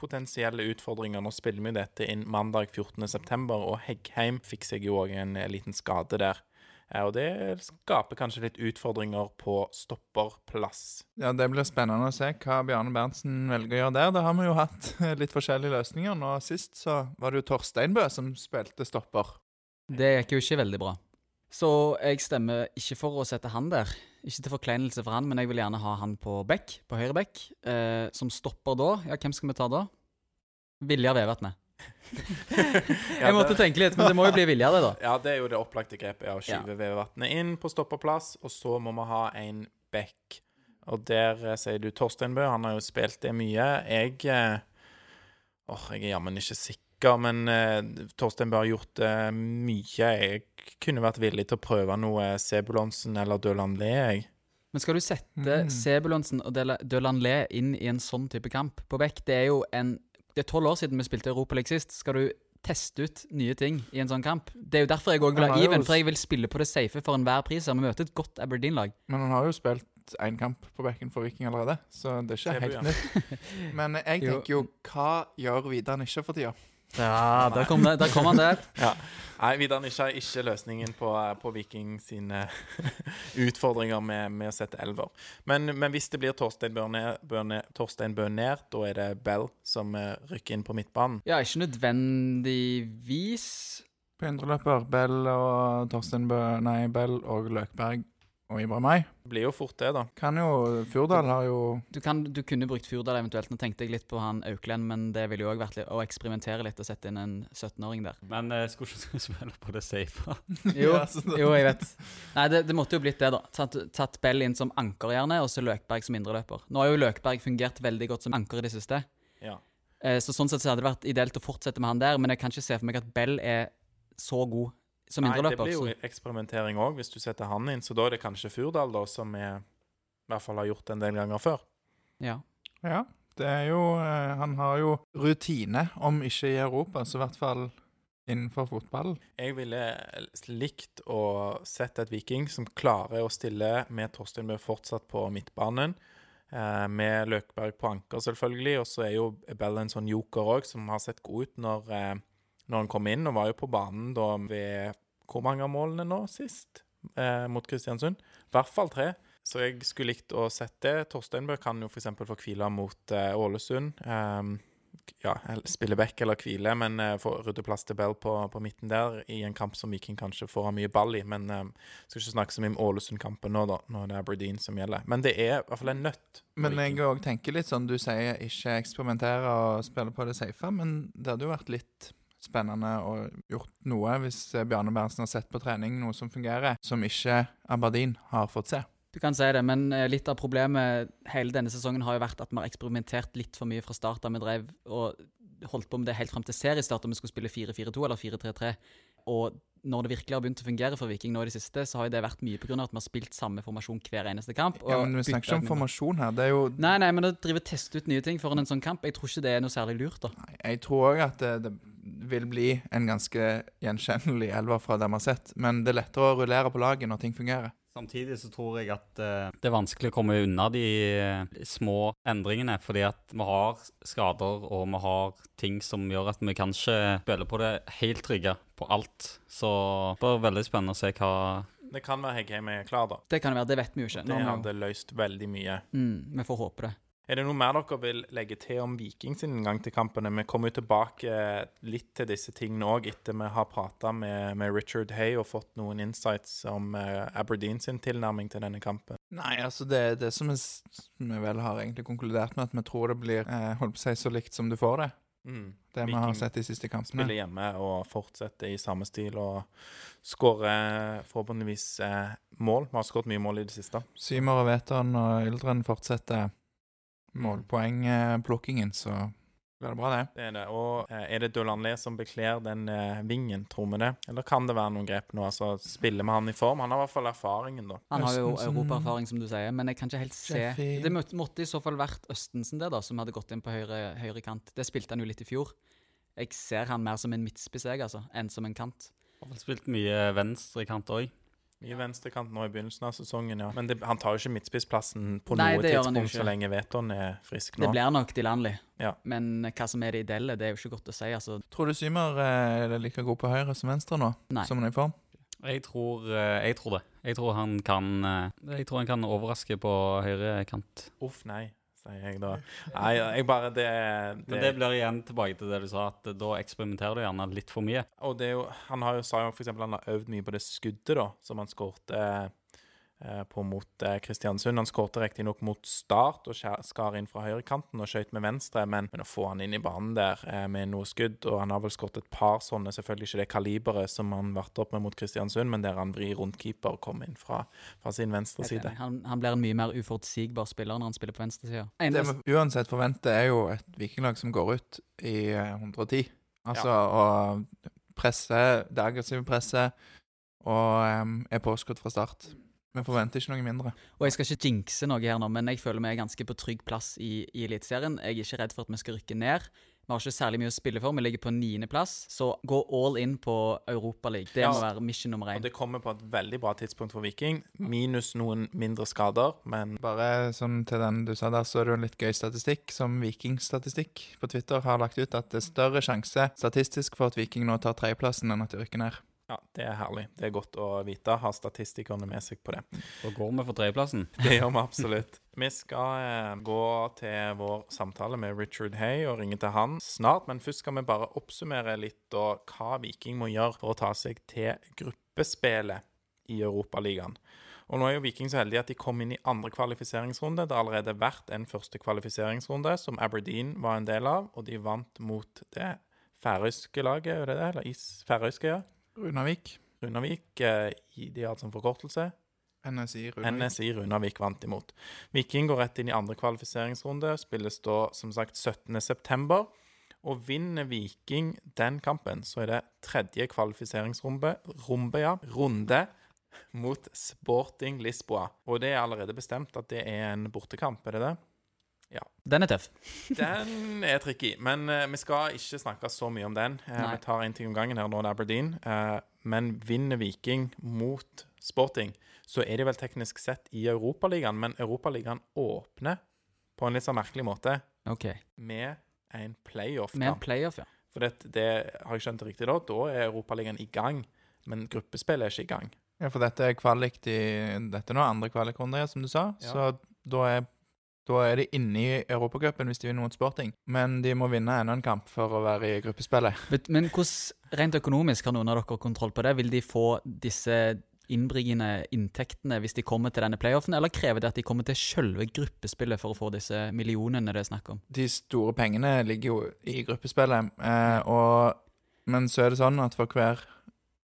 A: potensielle utfordringer. Nå spiller vi dette inn mandag 14.9, og Heggheim fikk seg jo òg en eh, liten skade der. Eh, Og det skaper kanskje litt utfordringer på stopperplass.
B: Ja, Det blir spennende å se hva Bjarne Berntsen velger å gjøre der. Da har vi jo hatt litt forskjellige løsninger. Nå Sist så var det jo Torsteinbø som spilte stopper.
C: Det gikk jo ikke veldig bra. Så jeg stemmer ikke for å sette han der. Ikke til forkleinelse for han, men jeg vil gjerne ha han på bekk, på høyre bekk. Eh, som stopper da. Ja, hvem skal vi ta da? Vilja Vevatnet.
A: Ja,
C: Jeg måtte tenke litt, men det må jo bli Viljar, det, da.
A: Ja, det er jo det opplagte grepet. Å skyve Vevatnet inn på stopperplass, og så må vi ha en bekk. Og der eh, sier du Torstein Bø, han har jo spilt det mye. Jeg Åh, oh, jeg er jammen ikke sikker, men uh, Torstein Bø har gjort uh, mye. Jeg kunne vært villig til å prøve noe Sebulonsen eller Døland Le, jeg.
C: Men skal du sette
B: Mm.
C: Sebulonsen og Dølanlé inn i en sånn type kamp på bekk? Det er jo en Det er tolv år siden vi spilte Europaliga sist. Skal du teste ut nye ting i en sånn kamp? Det er jo derfor jeg òg vil ha even, for jeg vil spille på det safe for enhver pris. Vi møter et godt Aberdeen-lag.
B: Men han har jo spilt én kamp på bekken for Viking allerede, så det er ikke helt nytt. Men jeg tenker jo Hva gjør Vidar Nisje for tida?
C: Ja, der kom, det, der kom han der.
A: Nei, Vidar Nisja er ikke løsningen på, på Viking sine utfordringer med, med å sette elver. Men, men hvis det blir Torstein Bø ned, Torstein Bø da er det Bell som eh, rykker inn på midtbanen.
C: Ja, ikke nødvendigvis.
B: På indreløper Bell og Torstein Bø Nei, Bell og Løkberg og Ibrahimai.
A: Det blir jo fort det, da.
B: Kan jo Furdal har jo
C: Du, kan, du kunne brukt Furdal eventuelt. Nå tenkte jeg litt på han Auklend, men det ville jo òg vært litt, å eksperimentere litt og sette inn en 17-åring der.
D: Men eh, skulle ikke spille på det safe?
C: Jo, jo, jeg vet. Nei, det, det måtte jo blitt det, da. Tatt, tatt Bell inn som anker, gjerne, og så Løkberg som indreløper. Nå har jo Løkberg fungert veldig godt som anker i det siste.
A: Ja.
C: Eh, så sånn sett så hadde det vært ideelt å fortsette med han der, men jeg kan ikke se for meg at Bell er så god som
A: Nei, det blir jo eksperimentering òg, hvis du setter han inn. Så da er det kanskje Furdal, da, som vi i hvert fall har gjort en del ganger før.
C: Ja.
B: Ja. Det er jo eh, Han har jo rutine, om ikke i Europa, så i hvert fall innenfor fotballen.
A: Jeg ville likt å sette et Viking som klarer å stille med Torstein Bø fortsatt på midtbanen. Eh, med Løkberg på anker, selvfølgelig. Og så er jo Bell en sånn joker òg, som har sett god ut når, eh, når han kom inn. Og var jo på banen da ved Hvor mange av målene nå sist? Eh, mot Kristiansund? I hvert fall tre. Så jeg skulle likt å sette det. Torsteinbø kan jo f.eks. få hvile mot eh, Ålesund. Eh, ja, spille back eller hvile, men uh, få rydde plass til Bell på, på midten der i en kamp som Viking kanskje får ha mye ball i. Men uh, skal ikke snakke så mye om Ålesund-kampen nå, da. når det er Aberdeen som gjelder. Men det er i hvert fall en nøtt.
B: Men jeg òg tenker litt sånn Du sier ikke eksperimentere og spille på det safe, men det hadde jo vært litt spennende og gjort noe hvis eh, Bjarne Berntsen har sett på trening noe som fungerer, som ikke Aberdeen har fått se.
C: Du kan si det, men eh, litt av problemet hele denne sesongen har jo vært at vi har eksperimentert litt for mye fra start da Vi drev og holdt på med det helt fram til seriestart, om vi skulle spille 4-4-2 eller 4-3-3. Og når det virkelig har begynt å fungere for Viking nå i det siste, så har det vært mye pga. at vi har spilt samme formasjon hver eneste kamp.
B: Ja, men Vi snakker ikke om formasjon her. Det er jo
C: Nei, nei, men å drive teste ut nye ting foran en sånn kamp, jeg tror ikke det er noe særlig lurt, da.
B: Nei, Jeg tror òg at det, det, vil bli en ganske gjenkjennelig elver fra det vi har sett. Men det er lettere å rullere på laget når ting fungerer.
D: Samtidig så tror jeg at uh, det er vanskelig å komme unna de uh, små endringene, fordi at vi har skader og vi har ting som gjør at vi kanskje spiller på det helt trygge på alt. Så det blir veldig spennende å se hva
A: Det kan være Heggheim er klar, da.
C: Det kan det være, det vet vi jo ikke.
A: Det hadde løst veldig mye.
C: mm, vi får håpe det.
A: Er det noe mer dere vil legge til om Viking sin inngang til kampene? Vi kommer jo tilbake litt til disse tingene òg etter vi har prata med, med Richard Hay og fått noen insights om eh, Aberdeen sin tilnærming til denne kampen.
B: Nei, altså det, det som vi, vi vel har egentlig konkludert med, at vi tror det blir eh, holdt på å si så likt som du får det.
A: Mm.
B: Det vi har sett de siste kampene.
A: Spiller hjemme og fortsetter i samme stil og skårer forhåpentligvis eh, mål. Vi har skåret mye mål i det siste.
B: Symer og Veton og Yldren fortsetter målpoengplukkingen, så blir det bra, det.
A: Det er det. Og eh, er det Dolanlé som bekler den eh, vingen, tror vi det? Eller kan det være noen grep nå? Altså, Spiller vi han i form? Han har i hvert fall erfaringen, da.
C: Han har jo europaerfaring, som du sier, men jeg kan ikke helt se Det måtte, i så fall vært Østensen, der, da, som hadde gått inn på høyre, høyre kant. Det spilte han jo litt i fjor. Jeg ser han mer som en midtspiss, jeg, altså, enn som en kant.
D: Har vel spilt mye venstrekant òg.
A: Mye venstrekant nå i begynnelsen av sesongen, ja. Men det, han tar jo ikke midtspissplassen på
C: Nei,
A: noe tidspunkt så lenge Veton er frisk nå.
C: Det blir nok Dilanli,
A: Ja.
C: men hva som er det ideelle, det er jo ikke godt å si. altså.
B: Tror du Symer eh, er like god på høyre som venstre nå,
C: Nei.
B: som han er i form?
D: Jeg tror, eh, jeg tror det. Jeg tror han kan eh, Jeg tror han kan overraske på høyre kant.
A: Uff, nei, sier jeg da. Nei, jeg bare Det,
D: Men det blir igjen tilbake til det du sa, at da eksperimenterer du gjerne litt for mye.
A: Og det er jo Han har jo, sa jo eksempel han har øvd mye på det skuddet, da, som han skårte eh, på mot eh, Kristiansund. Han skårte riktignok mot Start og skar inn fra høyrekanten og skøyt med venstre, men, men å få han inn i banen der eh, med noe skudd Og han har vel skåret et par sånne, selvfølgelig ikke det kaliberet som han varte opp med mot Kristiansund, men der han vrir rundt keeper og kommer inn fra, fra sin venstre side.
C: Han, han blir en mye mer uforutsigbar spiller når han spiller på venstresida.
B: Det vi uansett forventer, er jo et vikinglag som går ut i eh, 110. Altså å presse, det aggressive presset, og um, er påskudd fra start. Vi forventer ikke noe mindre.
C: Og jeg skal ikke jinxe noe her nå, men jeg føler vi er ganske på trygg plass i, i Eliteserien. Jeg er ikke redd for at vi skal rykke ned. Vi har ikke særlig mye å spille for. Vi ligger på niendeplass, så gå all in på Europaligaen. Det
A: Ja.
C: må være mission nummer
A: Og det kommer på et veldig bra tidspunkt for Viking, minus noen mindre skader, men
B: Bare sånn til den du sa der, så er det jo en litt gøy statistikk, som Vikingstatistikk på Twitter har lagt ut, at det er større sjanse statistisk for at Viking nå tar tredjeplassen enn at de rykker ned.
A: Ja, det er herlig. Det er godt å vite. Har statistikerne med seg på det.
D: Da går vi for tredjeplassen.
A: Det gjør vi absolutt. Vi skal eh, gå til vår samtale med Richard Hay og ringe til han snart. Men først skal vi bare oppsummere litt da, hva Viking må gjøre for å ta seg til gruppespillet i Europaligaen. Og nå er jo Viking så heldige at de kom inn i andre kvalifiseringsrunde. Det har allerede vært en første kvalifiseringsrunde som Aberdeen var en del av, og de vant mot det færøyske laget, er det det? Eller is Færøyske, ja.
B: Runavik.
A: Runavik. Eh, de har som forkortelse.
B: NSI Runavik.
A: NSI Runavik vant imot. Viking går rett inn i andre kvalifiseringsrunde. Spilles da som sagt 17.9. Og vinner Viking den kampen, så er det tredje kvalifiseringsrunde rumbe, ja, runde mot Sporting Lisboa. Og det er allerede bestemt at det er en bortekamp, er det det?
C: Den er tøff.
A: Den er tricky, men uh, vi skal ikke snakke så mye om den.
C: Uh,
A: vi tar én ting om gangen her nå, det er Aberdeen. Uh, men vinner Viking mot Sporting, så er de vel teknisk sett i Europaligaen, men Europaligaen åpner på en litt sånn merkelig måte
C: okay.
A: med en playoff.
C: Med en playoff, ja.
A: For det, det har jeg skjønt det riktig da, da er Europaligaen i gang, men gruppespillet er ikke i gang.
B: Ja, for dette er kvalik i Dette er nå andre kvalikrunde, som du sa.
A: Ja.
B: Så da er, da er de inne i Europacupen hvis de vinner mot Sporting. Men de må vinne enda en kamp for å være i gruppespillet.
C: Men, hvordan rent økonomisk har noen av dere kontroll på det? Vil de få disse innbringende inntektene hvis de kommer til denne playoffen, eller krever det at de kommer til selve gruppespillet for å få disse millionene det er snakk om?
B: De store pengene ligger jo i gruppespillet. Eh, og, men så er det sånn at for hver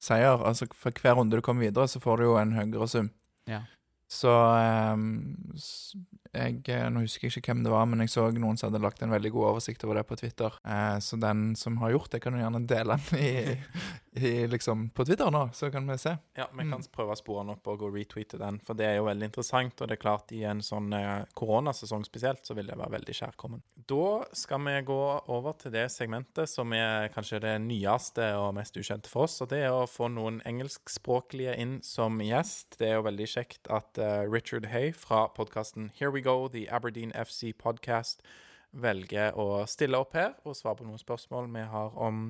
B: seier, altså for hver runde du kommer videre, så får du jo en høyere sum.
C: Ja.
B: Så s- jeg, eh, Nå husker jeg ikke hvem det var, men jeg så noen som hadde lagt en veldig god oversikt over det på Twitter. Eh, så den som har gjort det, kan jo gjerne dele den i, i, liksom, på Twitter nå, så kan vi se.
A: Ja, vi kan
B: Mm.
A: prøve å spore den opp og retweete den, for det er jo veldig interessant. Og det er klart, i en sånn eh, koronasesong spesielt, så vil det være veldig kjærkommen. Da skal vi gå over til det segmentet som er kanskje det nyeste og mest ukjente for oss, og det er å få noen engelskspråklige inn som gjest. Det er jo veldig kjekt at eh, Richard Hay fra podkasten Here We Go, The Aberdeen FC Podcast, velger å stille opp her og svare på noen spørsmål vi har om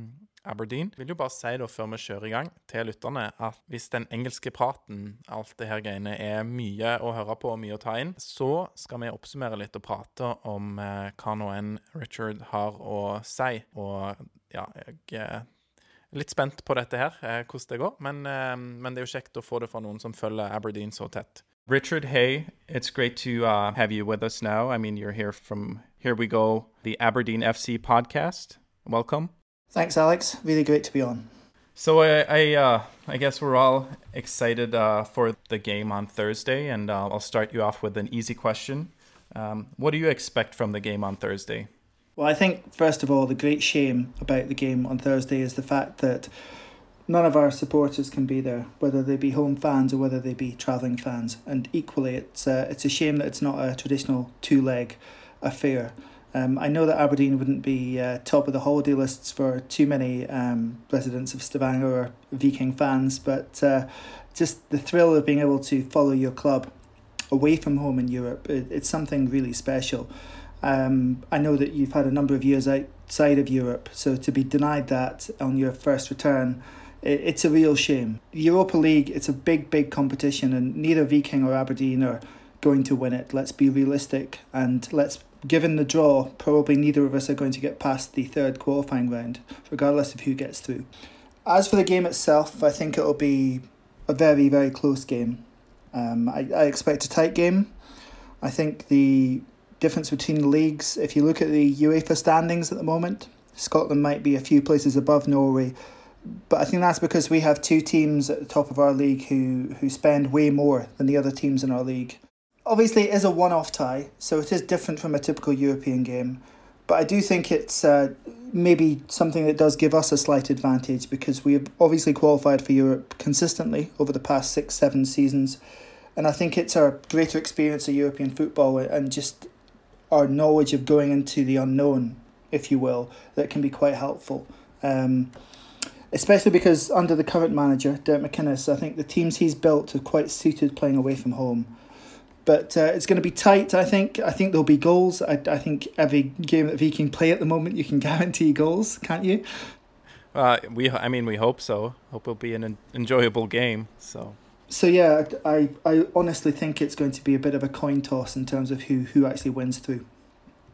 A: Aberdeen. Jeg vil jo bare si da, før vi kjører i gang, til lytterne at hvis den engelske praten, alt det her greiene, er mye å høre på og mye å ta inn, så skal vi oppsummere litt og prate om eh, hva nå enn Richard har å si. Og ja, jeg eh, er litt spent på dette her, eh, hvordan det går. Men, eh, men det er jo kjekt å få det fra noen som følger Aberdeen så tett. Richard, hey, it's great to uh, have you with us now. I mean, you're here from Here We Go, the Aberdeen FC podcast. Welcome.
E: Thanks, Alex. Really great to be on.
A: So I, I, uh, I guess we're all excited uh, for the game on Thursday, and uh, I'll start you off with an easy question. Um, what do you expect from the game on Thursday?
E: Well, I think, first of all, the great shame about the game on Thursday is the fact that none of our supporters can be there, whether they be home fans or whether they be travelling fans. And equally, it's, uh, it's a shame that it's not a traditional two leg affair. Um, I know that Aberdeen wouldn't be uh, top of the holiday lists for too many um, residents of Stavanger or Viking fans, but uh, just the thrill of being able to follow your club away from home in Europe, it, it's something really special. Um, I know that you've had a number of years outside of Europe, so to be denied that on your first return, it, it's a real shame. Europa League, it's a big, big competition, and neither Viking or Aberdeen are going to win it. Let's be realistic, and let's, given the draw, probably neither of us are going to get past the third qualifying round, regardless of who gets through. As for the game itself, I think it'll be a very, very close game. Um, I, I expect a tight game. I think the difference between the leagues, if you look at the UEFA standings at the moment, Scotland might be a few places above Norway, but I think that's because we have two teams at the top of our league who, who spend way more than the other teams in our league. Obviously, it is a one off tie, so it is different from a typical European game, but I do think it's uh, maybe something that does give us a slight advantage because we have obviously qualified for Europe consistently over the past six, seven seasons. And I think it's our greater experience of European football and just our knowledge of going into the unknown, if you will, that can be quite helpful. Um, especially because under the current manager, Derek McInnes, I think the teams he's built are quite suited playing away from home. But uh, it's going to be tight, I think. I think there'll be goals. I, I think every game that Viking play at the moment, you can guarantee goals, can't you?
A: Uh, we, I mean, we hope so. Hope it'll be an en- enjoyable game. So
E: So yeah, I, I honestly think it's going to be a bit of a coin toss in terms of who, who actually wins through.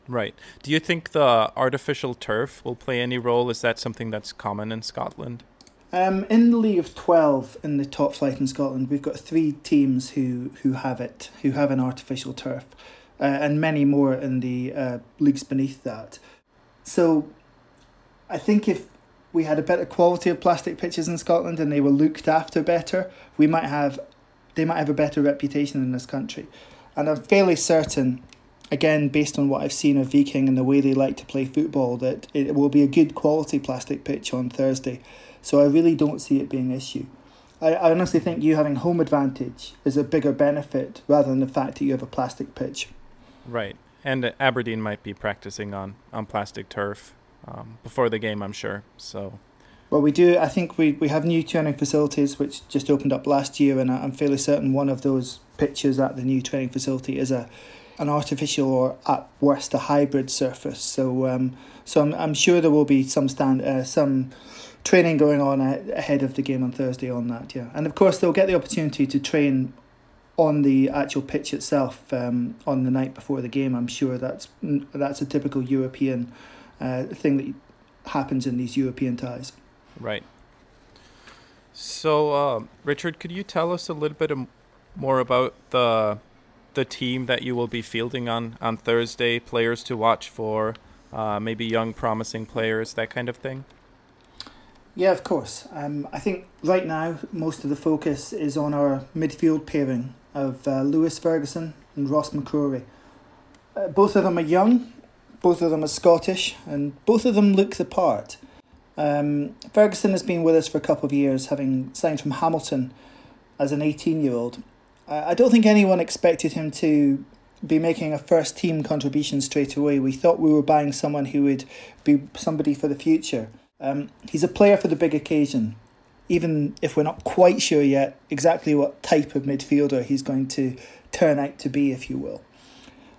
A: right. Do you think the artificial turf will play any role? Is that something that's common in Scotland?
E: Um, in the league of twelve in the top flight in Scotland, we've got three teams who who have it, who have an artificial turf, uh, and many more in the uh, leagues beneath that. So, I think if we had a better quality of plastic pitches in Scotland and they were looked after better, we might have, they might have a better reputation in this country, and I'm fairly certain. Again, based on what I've seen of Viking and the way they like to play football, that it will be a good quality plastic pitch on Thursday. So I really don't see it being an issue. I, I honestly think you having home advantage is a bigger benefit rather than the fact that you have a plastic pitch.
A: Right. And Aberdeen might be practicing on, on plastic turf um, before the game, I'm sure. So,
E: Well, we do. I think we, we have new training facilities which just opened up last year, and I'm fairly certain one of those pitches at the new training facility is a an artificial or at worst a hybrid surface. So um, so I'm, I'm sure there will be some stand uh, some training going on ahead of the game on Thursday on that. Yeah, and of course they'll get the opportunity to train on the actual pitch itself um, on the night before the game. I'm sure that's that's a typical European uh, thing that happens in these European ties.
A: right. So, uh, Richard, could you tell us a little bit more about the the team that you will be fielding on on Thursday? Players to watch for, uh, maybe young promising players, that kind of thing.
E: Yeah, of course. Um, I think right now most of the focus is on our midfield pairing of uh, Lewis Ferguson and Ross McCrory. Uh, both of them are young, both of them are Scottish, and both of them look the part. Um, Ferguson has been with us for a couple of years, having signed from Hamilton as an 18 year old. I don't think anyone expected him to be making a first team contribution straight away. We thought we were buying someone who would be somebody for the future. Um, he's a player for the big occasion, even if we're not quite sure yet exactly what type of midfielder he's going to turn out to be, if you will.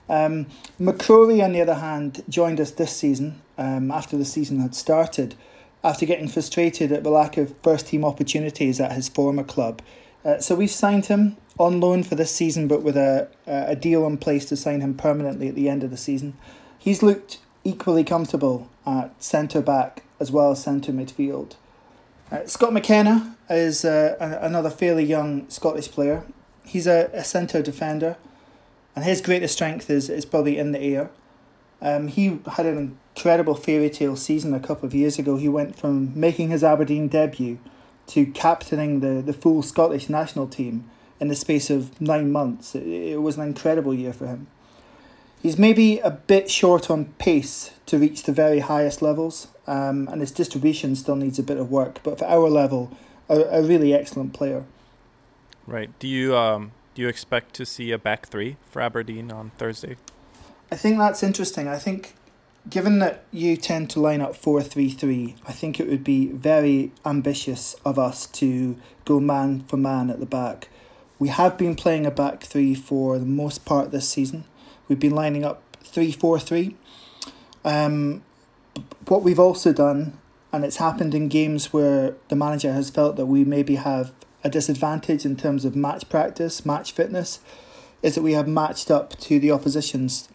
E: Um, McCrory, on the other hand, joined us this season um, after the season had started, after getting frustrated at the lack of first team opportunities at his former club. Uh, so we've signed him on loan for this season, but with a, a deal in place to sign him permanently at the end of the season. He's looked equally comfortable at centre back as well as centre midfield. Uh, Scott McKenna is uh, a, another fairly young Scottish player. He's a, a centre defender, and his greatest strength is, is probably in the air. Um, he had an incredible fairy tale season a couple of years ago. He went from making his Aberdeen debut to captaining the, the full Scottish national team in the space of nine months. It, it was an incredible year for him. He's maybe a bit short on pace to reach the very highest levels, um, and his distribution still needs a bit of work. But for our level, a, a really excellent player.
A: Right. Do you um do you expect to see a back three for Aberdeen on Thursday?
E: I think that's interesting. I think given that you tend to line up 4 3 3, I think it would be very ambitious of us to go man for man at the back. We have been playing a back three for the most part this season. We've been lining up three four three. Um, what we've also done, and it's happened in games where the manager has felt that we maybe have a disadvantage in terms of match practice, match fitness, is that we have matched up to the opposition's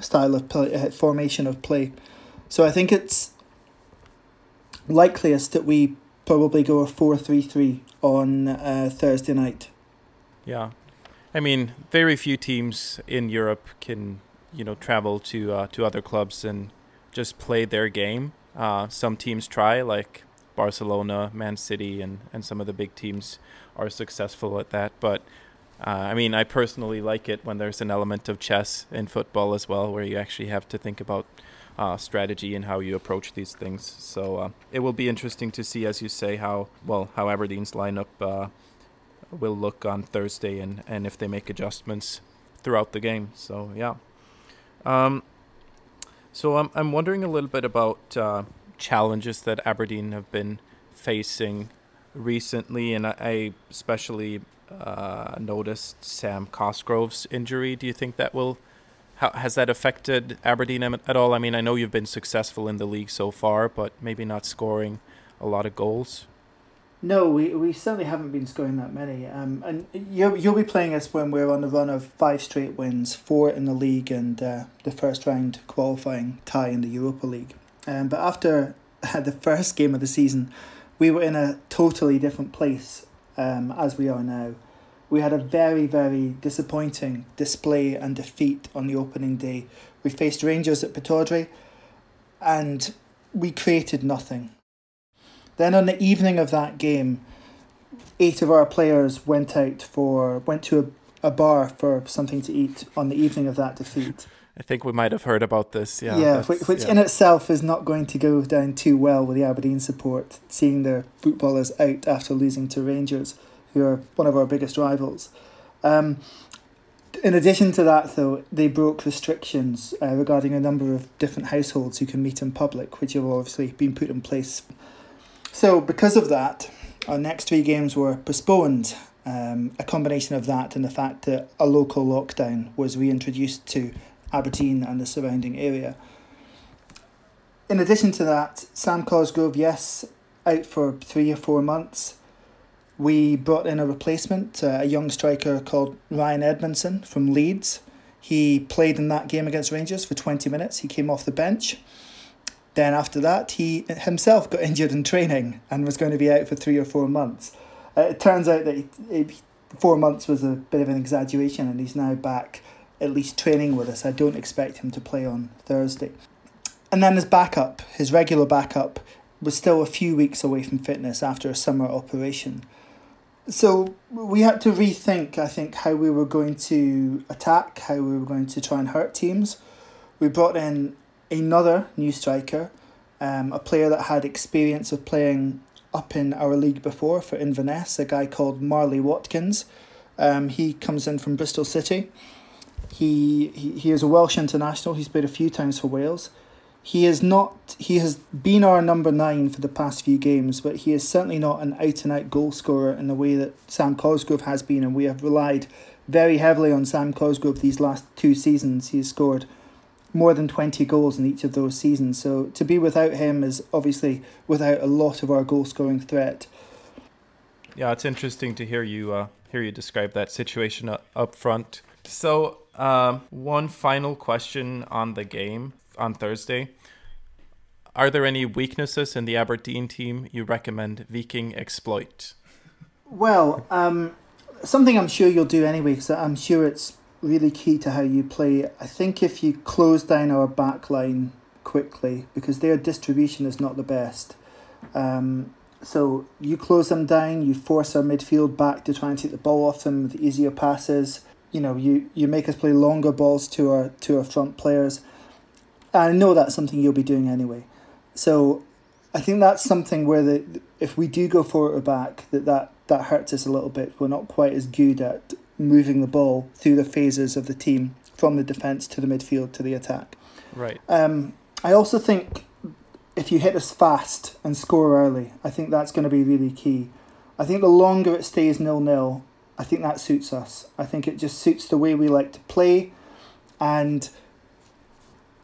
E: style of play, uh, formation of play. So I think it's likeliest that we probably go a 4 3 3 on uh, Thursday night.
A: Yeah, I mean, very few teams in Europe can you know travel to uh, to other clubs and just play their game. Uh, some teams try, like Barcelona, Man City, and and some of the big teams are successful at that. But uh, I mean, I personally like it when there's an element of chess in football as well, where you actually have to think about uh, strategy and how you approach these things. So uh, it will be interesting to see, as you say, how well how Aberdeen's lineup uh, will look on Thursday and, and if they make adjustments throughout the game. So, yeah. Um, so I'm, I'm wondering a little bit about uh, challenges that Aberdeen have been facing recently, and I, I especially uh, noticed Sam Cosgrove's injury. Do you think that will how has that affected Aberdeen at all? I mean, I know you've been successful in the league so far, but maybe not scoring a lot of goals.
E: No, we, we certainly haven't been scoring that many. Um, and you'll, you'll be playing us when we're on the run of five straight wins, four in the league, and uh, the first round qualifying tie in the Europa League. Um, but after the first game of the season, we were in a totally different place um, as we are now. We had a very, very disappointing display and defeat on the opening day. We faced Rangers at Pittodrie and we created nothing. Then on the evening of that game, eight of our players went out for went to a, a bar for something to eat on the evening of that defeat.
A: I think we might have heard about this. Yeah,
E: yeah, which, which yeah. in itself is not going to go down too well with the Aberdeen support, seeing their footballers out after losing to Rangers, who are one of our biggest rivals. Um, in addition to that, though, they broke restrictions uh, regarding a number of different households who can meet in public, which have obviously been put in place so, because of that, our next three games were postponed. Um, a combination of that and the fact that a local lockdown was reintroduced to Aberdeen and the surrounding area. In addition to that, Sam Cosgrove, yes, out for three or four months. We brought in a replacement, uh, a young striker called Ryan Edmondson from Leeds. He played in that game against Rangers for 20 minutes. He came off the bench. Then after that, he himself got injured in training and was going to be out for three or four months. Uh, it turns out that he, he, four months was a bit of an exaggeration, and he's now back at least training with us. I don't expect him to play on Thursday. And then his backup, his regular backup, was still a few weeks away from fitness after a summer operation. so we had to rethink, I think, how we were going to attack, how we were going to try and hurt teams. We brought in another new striker, um, a player that had experience of playing up in our league before for Inverness, a guy called Marley Watkins. Um, he comes in from Bristol City. He, he he is a Welsh international. He's played a few times for Wales. He is not. He has been our number nine for the past few games, but he is certainly not an out and out goal scorer in the way that Sam Cosgrove has been, and we have relied very heavily on Sam Cosgrove these last two seasons. He has scored more than 20 goals in each of those seasons. So to be without him is obviously without a lot of our goal scoring threat.
A: Yeah, it's interesting to hear you uh, hear you describe that situation up, front. So, um, one final question on the game on Thursday. Are there any weaknesses in the Aberdeen team you recommend Viking exploit?
E: Well, um, something I'm sure you'll do anyway, because I'm sure it's really key to how you play. I think if you close down our back line quickly, because their distribution is not the best. Um, so you close them down, you force our midfield back to try and take the ball off them with easier passes. You know, you, you make us play longer balls to our to our front players. I know that's something you'll be doing anyway. So I think that's something where the if we do go forward or back, that, that that hurts us a little bit. We're not quite as good at moving the ball through the phases of the team from the defence to the midfield to the attack.
A: Right.
E: Um, I also think if you hit us fast and score early, I think that's going to be really key. I think the longer it stays nil nil, I think that suits us. I think it just suits the way we like to play, and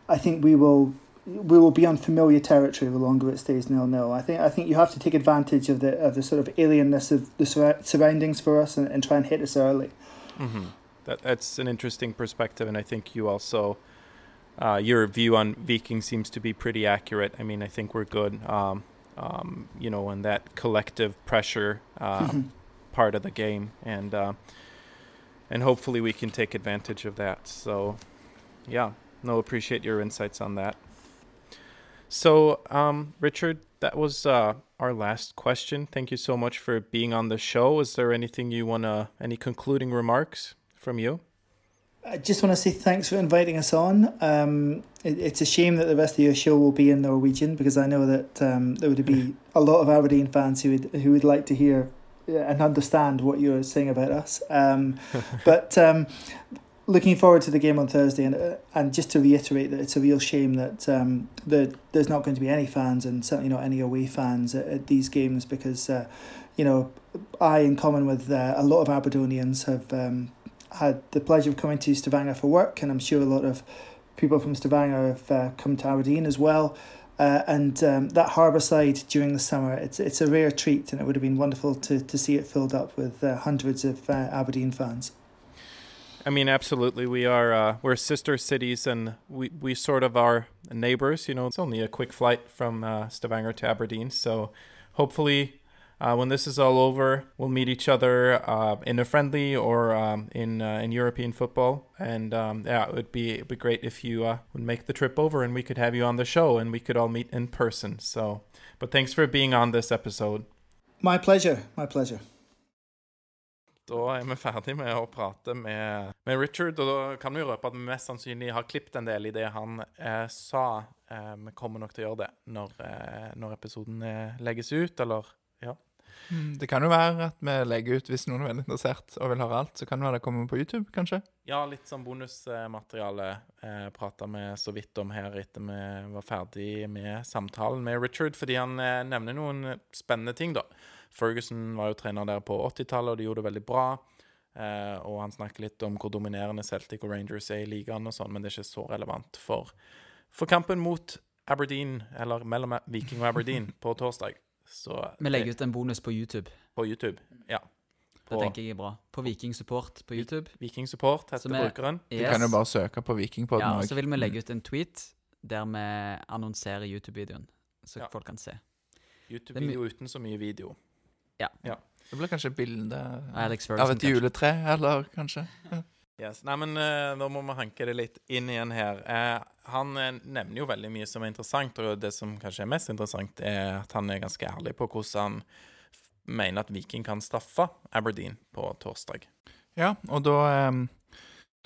E: I think we will we will be on familiar territory the longer it stays nil nil. I think I think you have to take advantage of the of the sort of alienness of the sur- surroundings for us and, and try and hit us early.
A: Mm-hmm. That that's an interesting perspective, and I think you also uh, your view on Viking seems to be pretty accurate. I mean, I think we're good. Um, um, you know, in that collective pressure uh, part of the game, and uh, and hopefully we can take advantage of that. So, yeah, no, appreciate your insights on that. So, um, Richard, that was uh, our last question. Thank you so much for being on the show. Is there anything you wanna, any concluding remarks from you?
E: I just want to say thanks for inviting us on. Um, it, it's a shame that the rest of your show will be in Norwegian because I know that um, there would be a lot of Aberdeen fans who would who would like to hear uh, and understand what you're saying about us. Um, but um, looking forward to the game on Thursday, and uh, and just to reiterate that it's a real shame that um, the, there's not going to be any fans and certainly not any away fans at, at these games because, uh, you know, I, in common with uh, a lot of Aberdonians, have um, had the pleasure of coming to Stavanger for work, and I'm sure a lot of people from Stavanger have uh, come to Aberdeen as well. Uh, and um, that harbour side during the summer, it's it's a rare treat, and it would have been wonderful to, to see it filled up with uh, hundreds of uh, Aberdeen fans.
A: I mean, absolutely. We are uh, we're sister cities, and we, we sort of are neighbors. You know, it's only a quick flight from uh, Stavanger to Aberdeen. So, hopefully, uh, when this is all over, we'll meet each other uh, in a friendly or um, in uh, in European football. And um, yeah, it would be it'd be great if you uh, would make the trip over, and we could have you on the show, and we could all meet in person. So, but thanks for being on this episode.
E: My pleasure. My pleasure.
A: Da er vi ferdig med å prate med, med Richard, og da kan vi jo røpe at vi mest sannsynlig har klippet en del i det han eh, sa. Eh, vi kommer nok til å gjøre det når, eh, når episoden eh, legges ut, eller ja.
B: Mm, Det kan jo være at vi legger ut hvis noen er veldig interessert og vil høre alt. Så kan det være det kommer på YouTube, kanskje.
A: Ja, litt sånn bonusmateriale eh, prata vi så vidt om her etter vi var ferdig med samtalen med Richard, fordi han eh, nevner noen spennende ting, da. Ferguson var jo trener der på 80-tallet, og de gjorde det veldig bra. Eh, og han snakker litt om hvor dominerende Celtic og Rangers er i ligaen og sånn, men det er ikke så relevant for, for kampen mot Aberdeen, eller mellom Viking og Aberdeen, på torsdag. Så
C: Vi legger ut en bonus på YouTube.
A: på YouTube. Ja.
C: Det tenker jeg er bra. På Viking Support på YouTube.
A: Viking Support heter
C: vi-
A: brukeren.
B: Du kan jo bare søke på Vikingpodden
C: Ja, så vil vi legge ut en tweet der vi annonserer YouTube-videoen, så
A: Ja.
C: folk kan se.
A: YouTube-video uten så mye video.
B: Det blir kanskje bilde av et juletre, eller kanskje?
A: Yes. Nei, men uh, nå må vi hanke det litt inn igjen her. Uh, han eh, nevner jo veldig mye som er interessant, og det som kanskje er mest interessant, er at han er ganske ærlig på hvordan han mener at Viking kan straffe Aberdeen på torsdag.
B: Ja, og da, um,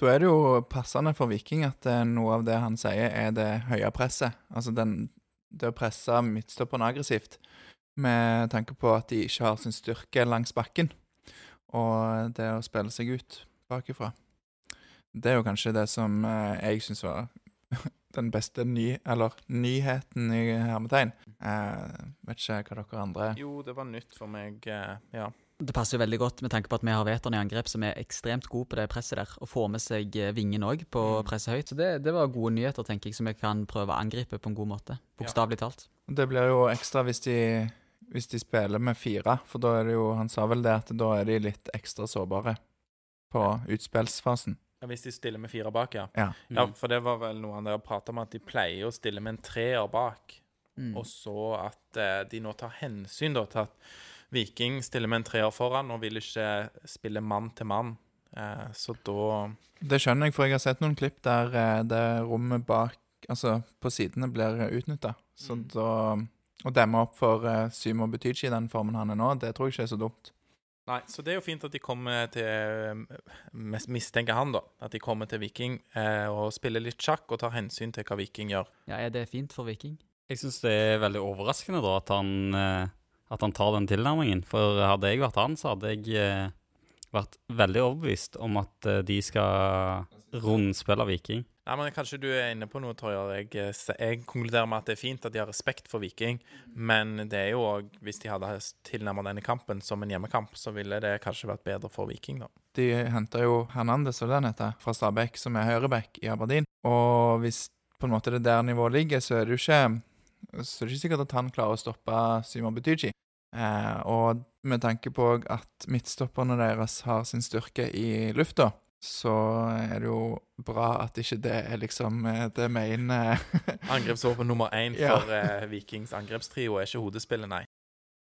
B: da er det jo passende for Viking at eh, noe av det han sier, er det høye presset. Altså den, det å presse midtstopperen aggressivt, med tanke på at de ikke har sin styrke langs bakken. Og det å spille seg ut bakifra. Det er jo kanskje det som eh, jeg syns var den beste ny, eller nyheten i hermetegn. Eh, vet ikke hva dere andre
A: Jo, det var nytt for meg, eh, ja.
C: Det passer jo veldig godt med tanke på at vi har Veton i angrep, som er ekstremt god på det presset der. Og får med seg eh, vingen òg på å
A: Mm.
C: presse høyt. Så det, det var gode nyheter, tenker jeg, som vi kan prøve å angripe på en god måte. Bokstavelig talt.
B: Det blir jo ekstra hvis de, hvis de spiller med fire, for da er det jo Han sa vel det at da er de litt ekstra sårbare på utspillsfasen.
A: Ja, Hvis de stiller med fire bak, ja.
B: Ja.
A: Ja,
D: Mm.
A: for det var vel noe han der prata om, at de pleier å stille med en treer bak.
C: Mm.
A: Og så at eh, de nå tar hensyn da, til at Viking stiller med en treer foran og vil ikke spille mann til mann. Eh, så da
B: Det skjønner jeg, for jeg har sett noen klipp der eh, det rommet bak, altså på sidene, blir utnytta. Så
A: Mm.
B: da Å demme opp for uh, Symo Butychi i den formen han er nå, det tror jeg ikke er så dumt.
A: Nei, så det er jo fint at de kommer til eh, Mistenker han, da. At de kommer til Viking eh, og spiller litt sjakk og tar hensyn til hva Viking gjør.
C: Ja, er det fint for Viking?
D: Jeg syns det er veldig overraskende da at han, eh, at han tar den tilnærmingen. For hadde jeg vært han, så hadde jeg eh, vært veldig overbevist om at eh, de skal rundspille Viking.
A: Nei, men Kanskje du er inne på noe, Torjar. Jeg, eh, jeg konkluderer med at det er fint at de har respekt for Viking, men det er jo òg Hvis de hadde tilnærmet denne kampen som en hjemmekamp, så ville det kanskje vært bedre for Viking, da.
B: De henta jo Hernandez og den heter, fra Stabæk, som er høyreback i Aberdeen. Og hvis på en måte det der nivået ligger, så er det jo ikke så er det ikke sikkert at han klarer å stoppe Simon Butychi. Eh, og med tanke på at midtstopperne deres har sin styrke i lufta, så er det jo bra at ikke det er liksom eh, det main eh,
A: Angrepsvåpen nummer én
B: Ja.
A: for eh, Vikings angrepstrio er ikke hodespillet, nei.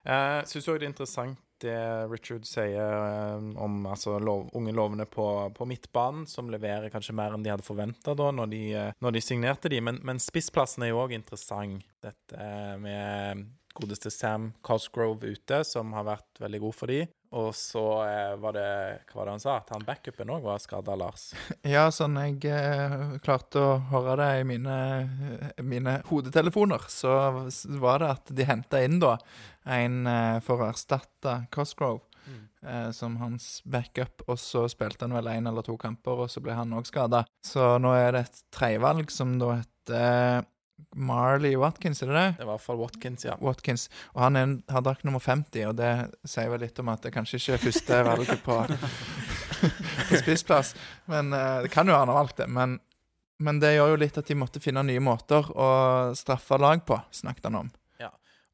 A: Jeg syns òg det er interessant det Richard sier om altså, lov, unge lovende på, på midtbanen, som leverer kanskje mer enn de hadde forventa da når de, når de signerte de. Men, men spissplassen er jo òg interessant. Dette med godeste Sam Cosgrove ute, som har vært veldig god for de. Og så eh, var det Hva var det han sa? At han backupen òg var skada, Lars.
B: Ja, sånn jeg eh, klarte å høre det i mine, eh, mine hodetelefoner, så var det at de henta inn da en eh, for å erstatte Cosgrove eh, som hans backup, og så spilte han vel én eller to kamper, og så ble han òg skada. Så nå er det et tredjevalg som da heter Marley Watkins, er det det?
A: Det var i hvert fall Watkins, ja.
B: Watkins. Og han er har haddak nummer 50, og det sier vel litt om at det kanskje ikke er første valget på, på spissplass. Men eh, det kan jo han har valgt det. Men, men det gjør jo litt at de måtte finne nye måter å straffe lag på, snakket han om.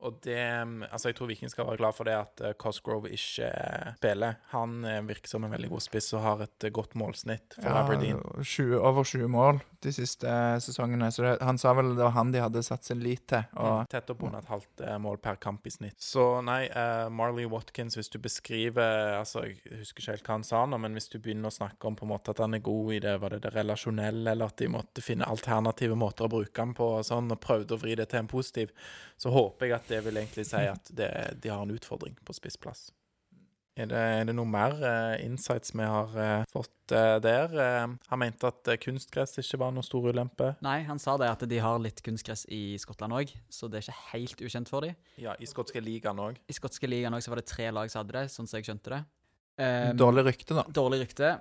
A: Og det Altså, jeg tror Viking skal være glad for det at eh, Cosgrove ikke eh, spiller. Han eh, virker som en veldig god spiss og har et godt målsnitt for Aberdeen.
B: 20, over 20 mål de siste sesongene. Så det, han sa vel det var han de hadde satt sin lit til. Og
A: Tett oppunder et halvt mål per kamp i snitt. Så nei, uh, Marley Watkins, hvis du beskriver Altså, jeg husker ikke helt hva han sa nå, men hvis du begynner å snakke om på en måte at han er god i det, var det det relasjonelle, eller at de måtte finne alternative måter å bruke han på, og sånn, og prøvde å vri det til en positiv, så håper jeg at det vil egentlig si at det, de har en utfordring på spissplass. Er det, er det noe mer uh, insights vi har uh, fått uh, der? Han mente at kunstgress ikke var noen stor ulempe.
C: Nei, han sa det at de har litt kunstgress i Skottland òg, så det er ikke helt ukjent for dem.
A: Ja, i skotske ligaen òg.
C: I skotske ligaen også var det tre lag som hadde det, sånn som jeg skjønte det. Um,
B: dårlig rykte, da.
C: Dårlig rykte.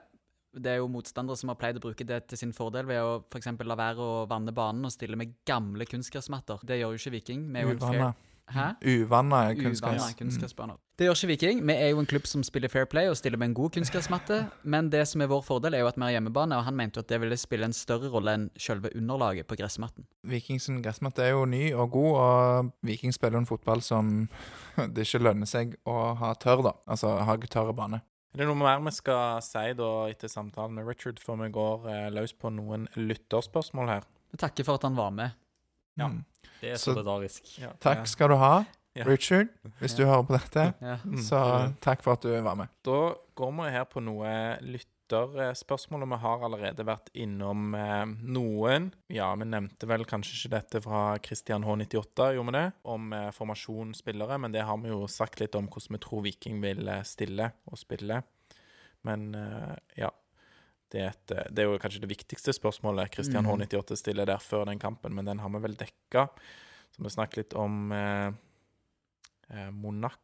C: Det er jo motstandere som har pleid å bruke det til sin fordel ved å f.eks. la være å vanne banen og stille med gamle kunstgressmatter. Det gjør jo ikke Viking. Vi er jo en fair...
B: Uvanna.
C: Hæ?
B: Uvanna. Mm.
C: kunstgressbaner. Det gjør ikke Viking. Vi er jo en klubb som spiller fair play og stiller med en god kunstgressmatte. Men det som er vår fordel, er jo at vi har hjemmebane, og han mente at det ville spille en større rolle enn selve underlaget på gressmatten.
B: Vikings gressmatte er jo ny og god, og Viking spiller en fotball som det ikke lønner seg å ha tørr, da. Altså ha tørr bane.
A: Er det noe mer vi skal si da etter samtalen med Richard, før vi går eh, løs på noen lytterspørsmål her?
C: Vi takker for at han var med.
A: Ja.
B: Mm.
D: Det er solidarisk.
A: Så,
B: Takk skal du ha, Richard, hvis du hører på dette.
A: Mm.
B: Så takk for at du var med.
A: Da går vi her på noe lytterspørsmål, og vi har allerede vært innom eh, noen. Ja, vi nevnte vel kanskje ikke dette fra Christian H98, gjorde vi det? Om eh, formasjonsspillere, men det har vi jo sagt litt om hvordan vi tror Viking vil eh, stille og spille. Men eh, ja. Det er, et, eh, det er jo kanskje det viktigste spørsmålet Christian
C: Mhm.
A: H98 stiller der før den kampen, men den har vi vel dekka. Så vi snakket litt om eh, eh, Monaco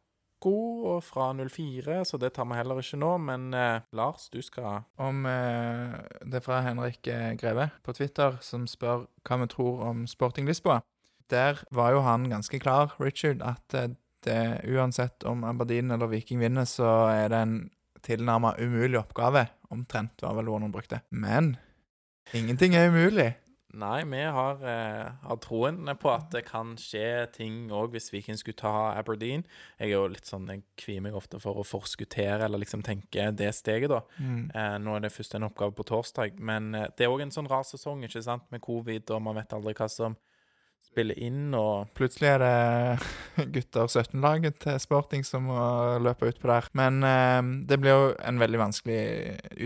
A: og fra 04, så det tar vi heller ikke nå. Men eh, Lars, du skal
B: Om eh, Det er fra Henrik eh, Greve på Twitter, som spør hva vi tror om Sporting Lisboa. Der var jo han ganske klar, Richard, at det, uansett om Aberdeen eller Viking vinner, så er det en tilnærma umulig oppgave. Omtrent, var vel ordet hun brukte. Men ingenting er umulig.
A: Nei, vi har, eh, har troen på at det kan skje ting òg hvis Viking skulle ta Aberdeen. Jeg er jo litt sånn, jeg kvier meg ofte for å forskuttere eller liksom tenke det steget, da. Eh, nå er det først en oppgave på torsdag, men eh, det er òg en sånn rar sesong, ikke sant, med covid, og man vet aldri hva som spiller inn, og
B: Plutselig er det gutter 17-laget til Sporting som må løpe utpå der. Men eh, det blir jo en veldig vanskelig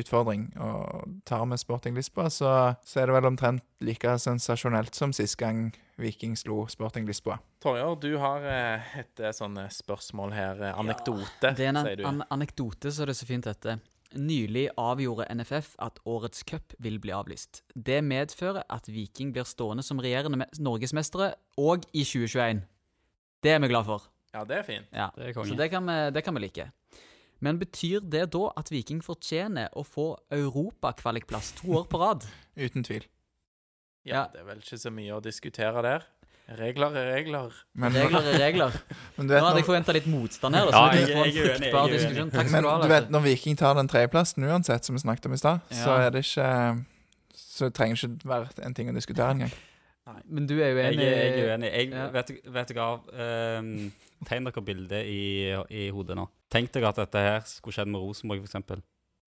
B: utfordring. Og tar vi Sporting Lisboa, så, så er det vel omtrent like sensasjonelt som sist gang Viking slo Sporting Lisboa.
A: Torjer, du har eh, et eh, sånn eh, spørsmål her, anekdote,
C: Det er en
A: sier du.
C: an anekdote, så det er så fint heter. Nylig avgjorde NFF at årets cup vil bli avlyst. Det medfører at Viking blir stående som regjerende me- norgesmestere òg i 2021. Det er vi glad for.
A: Ja, det er fint.
C: Ja.
D: Det er
C: Så det kan, vi, det kan vi like. Men betyr det da at Viking fortjener å få europakvalikplass to år på rad?
B: Uten tvil.
A: Ja,
C: Ja.
A: det er vel ikke så mye å diskutere der. Regler er regler.
B: Men,
C: Regler er regler.
B: men du
C: Nå hadde jeg forventa litt motstand her. Da,
D: Ja,
C: så vi
D: jeg- jeg, jeg,
C: jeg
D: jeg.
C: Takk skal
B: men
C: du ha.
B: du vet, når Viking tar den tredjeplassen uansett, som vi snakket om i stad, så er det ikke Så trenger det ikke være en ting å diskutere engang.
C: Men du er
D: jo
C: uenig?
D: Jeg, jeg er uenig. Jeg,
C: Ja.
D: vet, vet du av um, tegn dere bildet i, i hodet nå. Tenk dere at dette her skulle skjedd med Rosenborg, f.eks.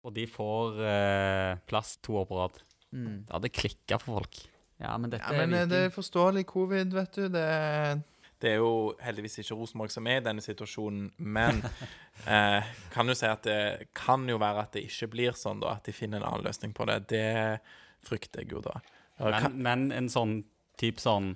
D: Og de får uh, plass to år på rad.
C: Mm.
D: Det hadde klikka for folk.
C: Ja, men dette
B: Ja, men
C: er
B: eh, det er forståelig covid, vet du. Det
A: Det er jo heldigvis ikke Rosenborg som er i denne situasjonen, men eh, kan jo si at det kan jo være at det ikke blir sånn, da. At de finner en annen løsning på det. Det frykter jeg jo da.
D: Men, men en sånn type sånn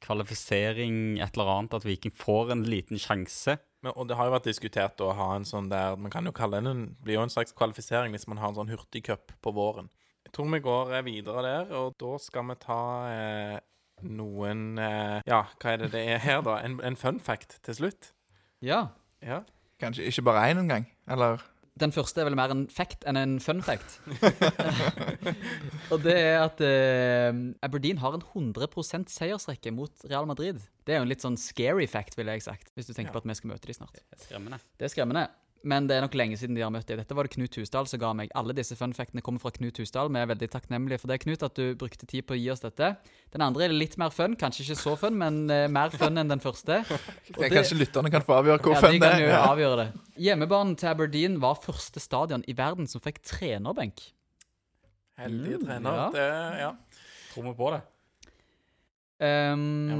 D: kvalifisering, et eller annet, at Viking får en liten sjanse.
A: Men, og det har jo vært diskutert å ha en sånn der Man kan jo kalle det en, blir jo en slags kvalifisering hvis man har en sånn hurtigcup på våren. Jeg tror vi går eh, videre der, og da skal vi ta eh, noen eh, Ja, hva er det det er her, da? En, en fun fact til slutt?
C: Ja.
A: Ja.
B: kanskje ikke bare én engang. Eller
C: Den første er vel mer en fact enn en fun fact. og det er at eh, Aberdeen har en 100% seiersrekke mot Real Madrid. Det er jo en litt sånn scary fact, ville jeg sagt, hvis du tenker
A: Ja.
C: på at vi skal møte dem snart.
D: Det er Skremmende.
C: Det er skremmende. Men det er nok lenge siden de har møtt dem. Dette var det Knut Husdal som ga meg. Alle disse funfactene kommer fra Knut Husdal. Vi er veldig takknemlige for det, Knut, at du brukte tid på å gi oss dette. Den andre er litt mer fun. Kanskje ikke så fun, men uh, mer fun enn den første. Og
B: det, Kanskje lytterne kan få avgjøre hvor
C: ja,
B: fun
C: de
B: det
C: kan
B: er.
C: jo
B: Ja.
C: avgjøre det. Hjemmebanen til Aberdeen var første stadion i verden som fikk trenerbenk.
A: Heldige
C: Mm,
A: trener.
C: ja.
A: Det, ja.
D: Tror vi på det?
C: Um,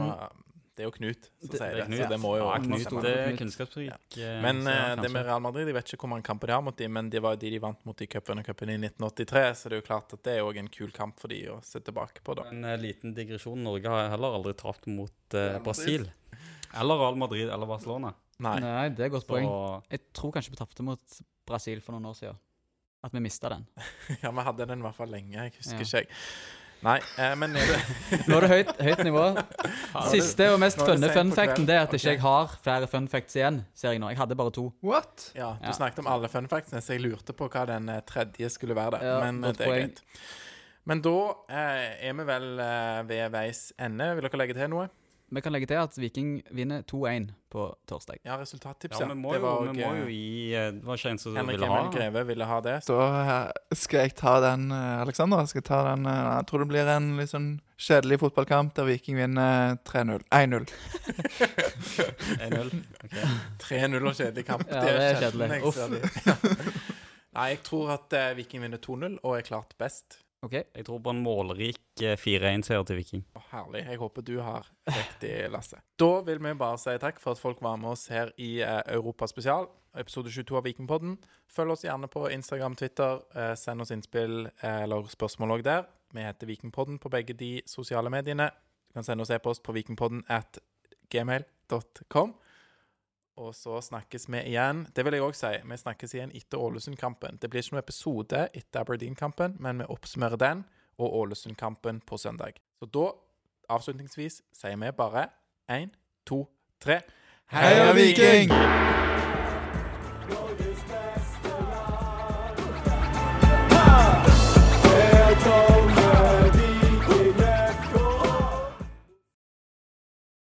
A: det er jo Knut som sier
D: det Knut.
A: så det må jo
D: Ja, Knut, kunnskapsrik. eh,
A: Men eh, det med Real Madrid, jeg vet ikke hvor mange kamper de har mot dem, men det var jo de de vant mot i cupen i 1983, så det er jo klart at det er òg en kul kamp for de å se tilbake på, da.
D: En uh, liten digresjon. Norge har heller aldri tapt mot
A: uh,
D: Brasil. Eller Real Madrid eller Barcelona.
A: Nei.
C: Nei, det er et godt
D: Så
C: poeng. Jeg tror kanskje vi tapte mot Brasil for noen år siden. At vi mista den.
A: Ja, vi hadde den i hvert fall lenge. Jeg husker
C: Ja.
A: ikke, jeg. Nei, eh, men
C: Nå er det høyt, høyt nivå. Siste og mest funne fun facten det er at ikke jeg har flere fun facts igjen, ser jeg nå. Jeg hadde bare to.
B: What?
A: Ja, du
C: Ja.
A: snakket om alle fun factsene, så jeg lurte på hva den eh, tredje skulle være. der.
C: Ja,
A: men eh,
C: godt
A: det er
C: poeng.
A: greit. Men da eh, er vi vel eh, ved veis ende. Vil dere legge til noe?
C: Vi kan legge til at Viking vinner 2-1 på torsdag.
A: Ja, resultattips,
D: Ja,
A: ja.
D: vi må,
A: Det
D: jo, vi må jo
A: eh,
D: gi eh, Det var ikke en som
A: Henrik
D: ville ha
A: Henrik Greve ville ha det. Så
B: Da eh, skal jeg ta den, Aleksander. Alexander. Jeg skal ta den eh, Jeg tror det blir en litt sånn kjedelig fotballkamp der Viking vinner 3-0. 1-0.
D: 1-0. Ok.
A: 3-0 og kjedelig kamp.
C: Ja, det er kjedelig.
A: jeg
C: Uff.
A: Nei, jeg tror at eh, Viking vinner 2-0 og er klart best.
C: OK?
D: Jeg tror på en målrik eh, 4-1-seier til Viking.
A: Å, herlig. Jeg håper du har riktig, Lasse. Da vil vi bare si takk for at folk var med oss her i eh, Europaspesial, episode 22 av Vikingpodden. Følg oss gjerne på Instagram, Twitter. Eh, send oss innspill eh, eller spørsmål òg der. Vi heter Vikingpodden på begge de sosiale mediene. Du kan sende oss e-post på vikingpodden at gmail.com. Og så snakkes vi igjen. Det vil jeg òg si. Vi snakkes igjen etter Ålesund-kampen. Det blir ikke noen episode etter Aberdeen-kampen, men vi oppsummerer den og Ålesund-kampen på søndag. Så da, avslutningsvis, sier vi bare én, to, tre
B: Heia Viking!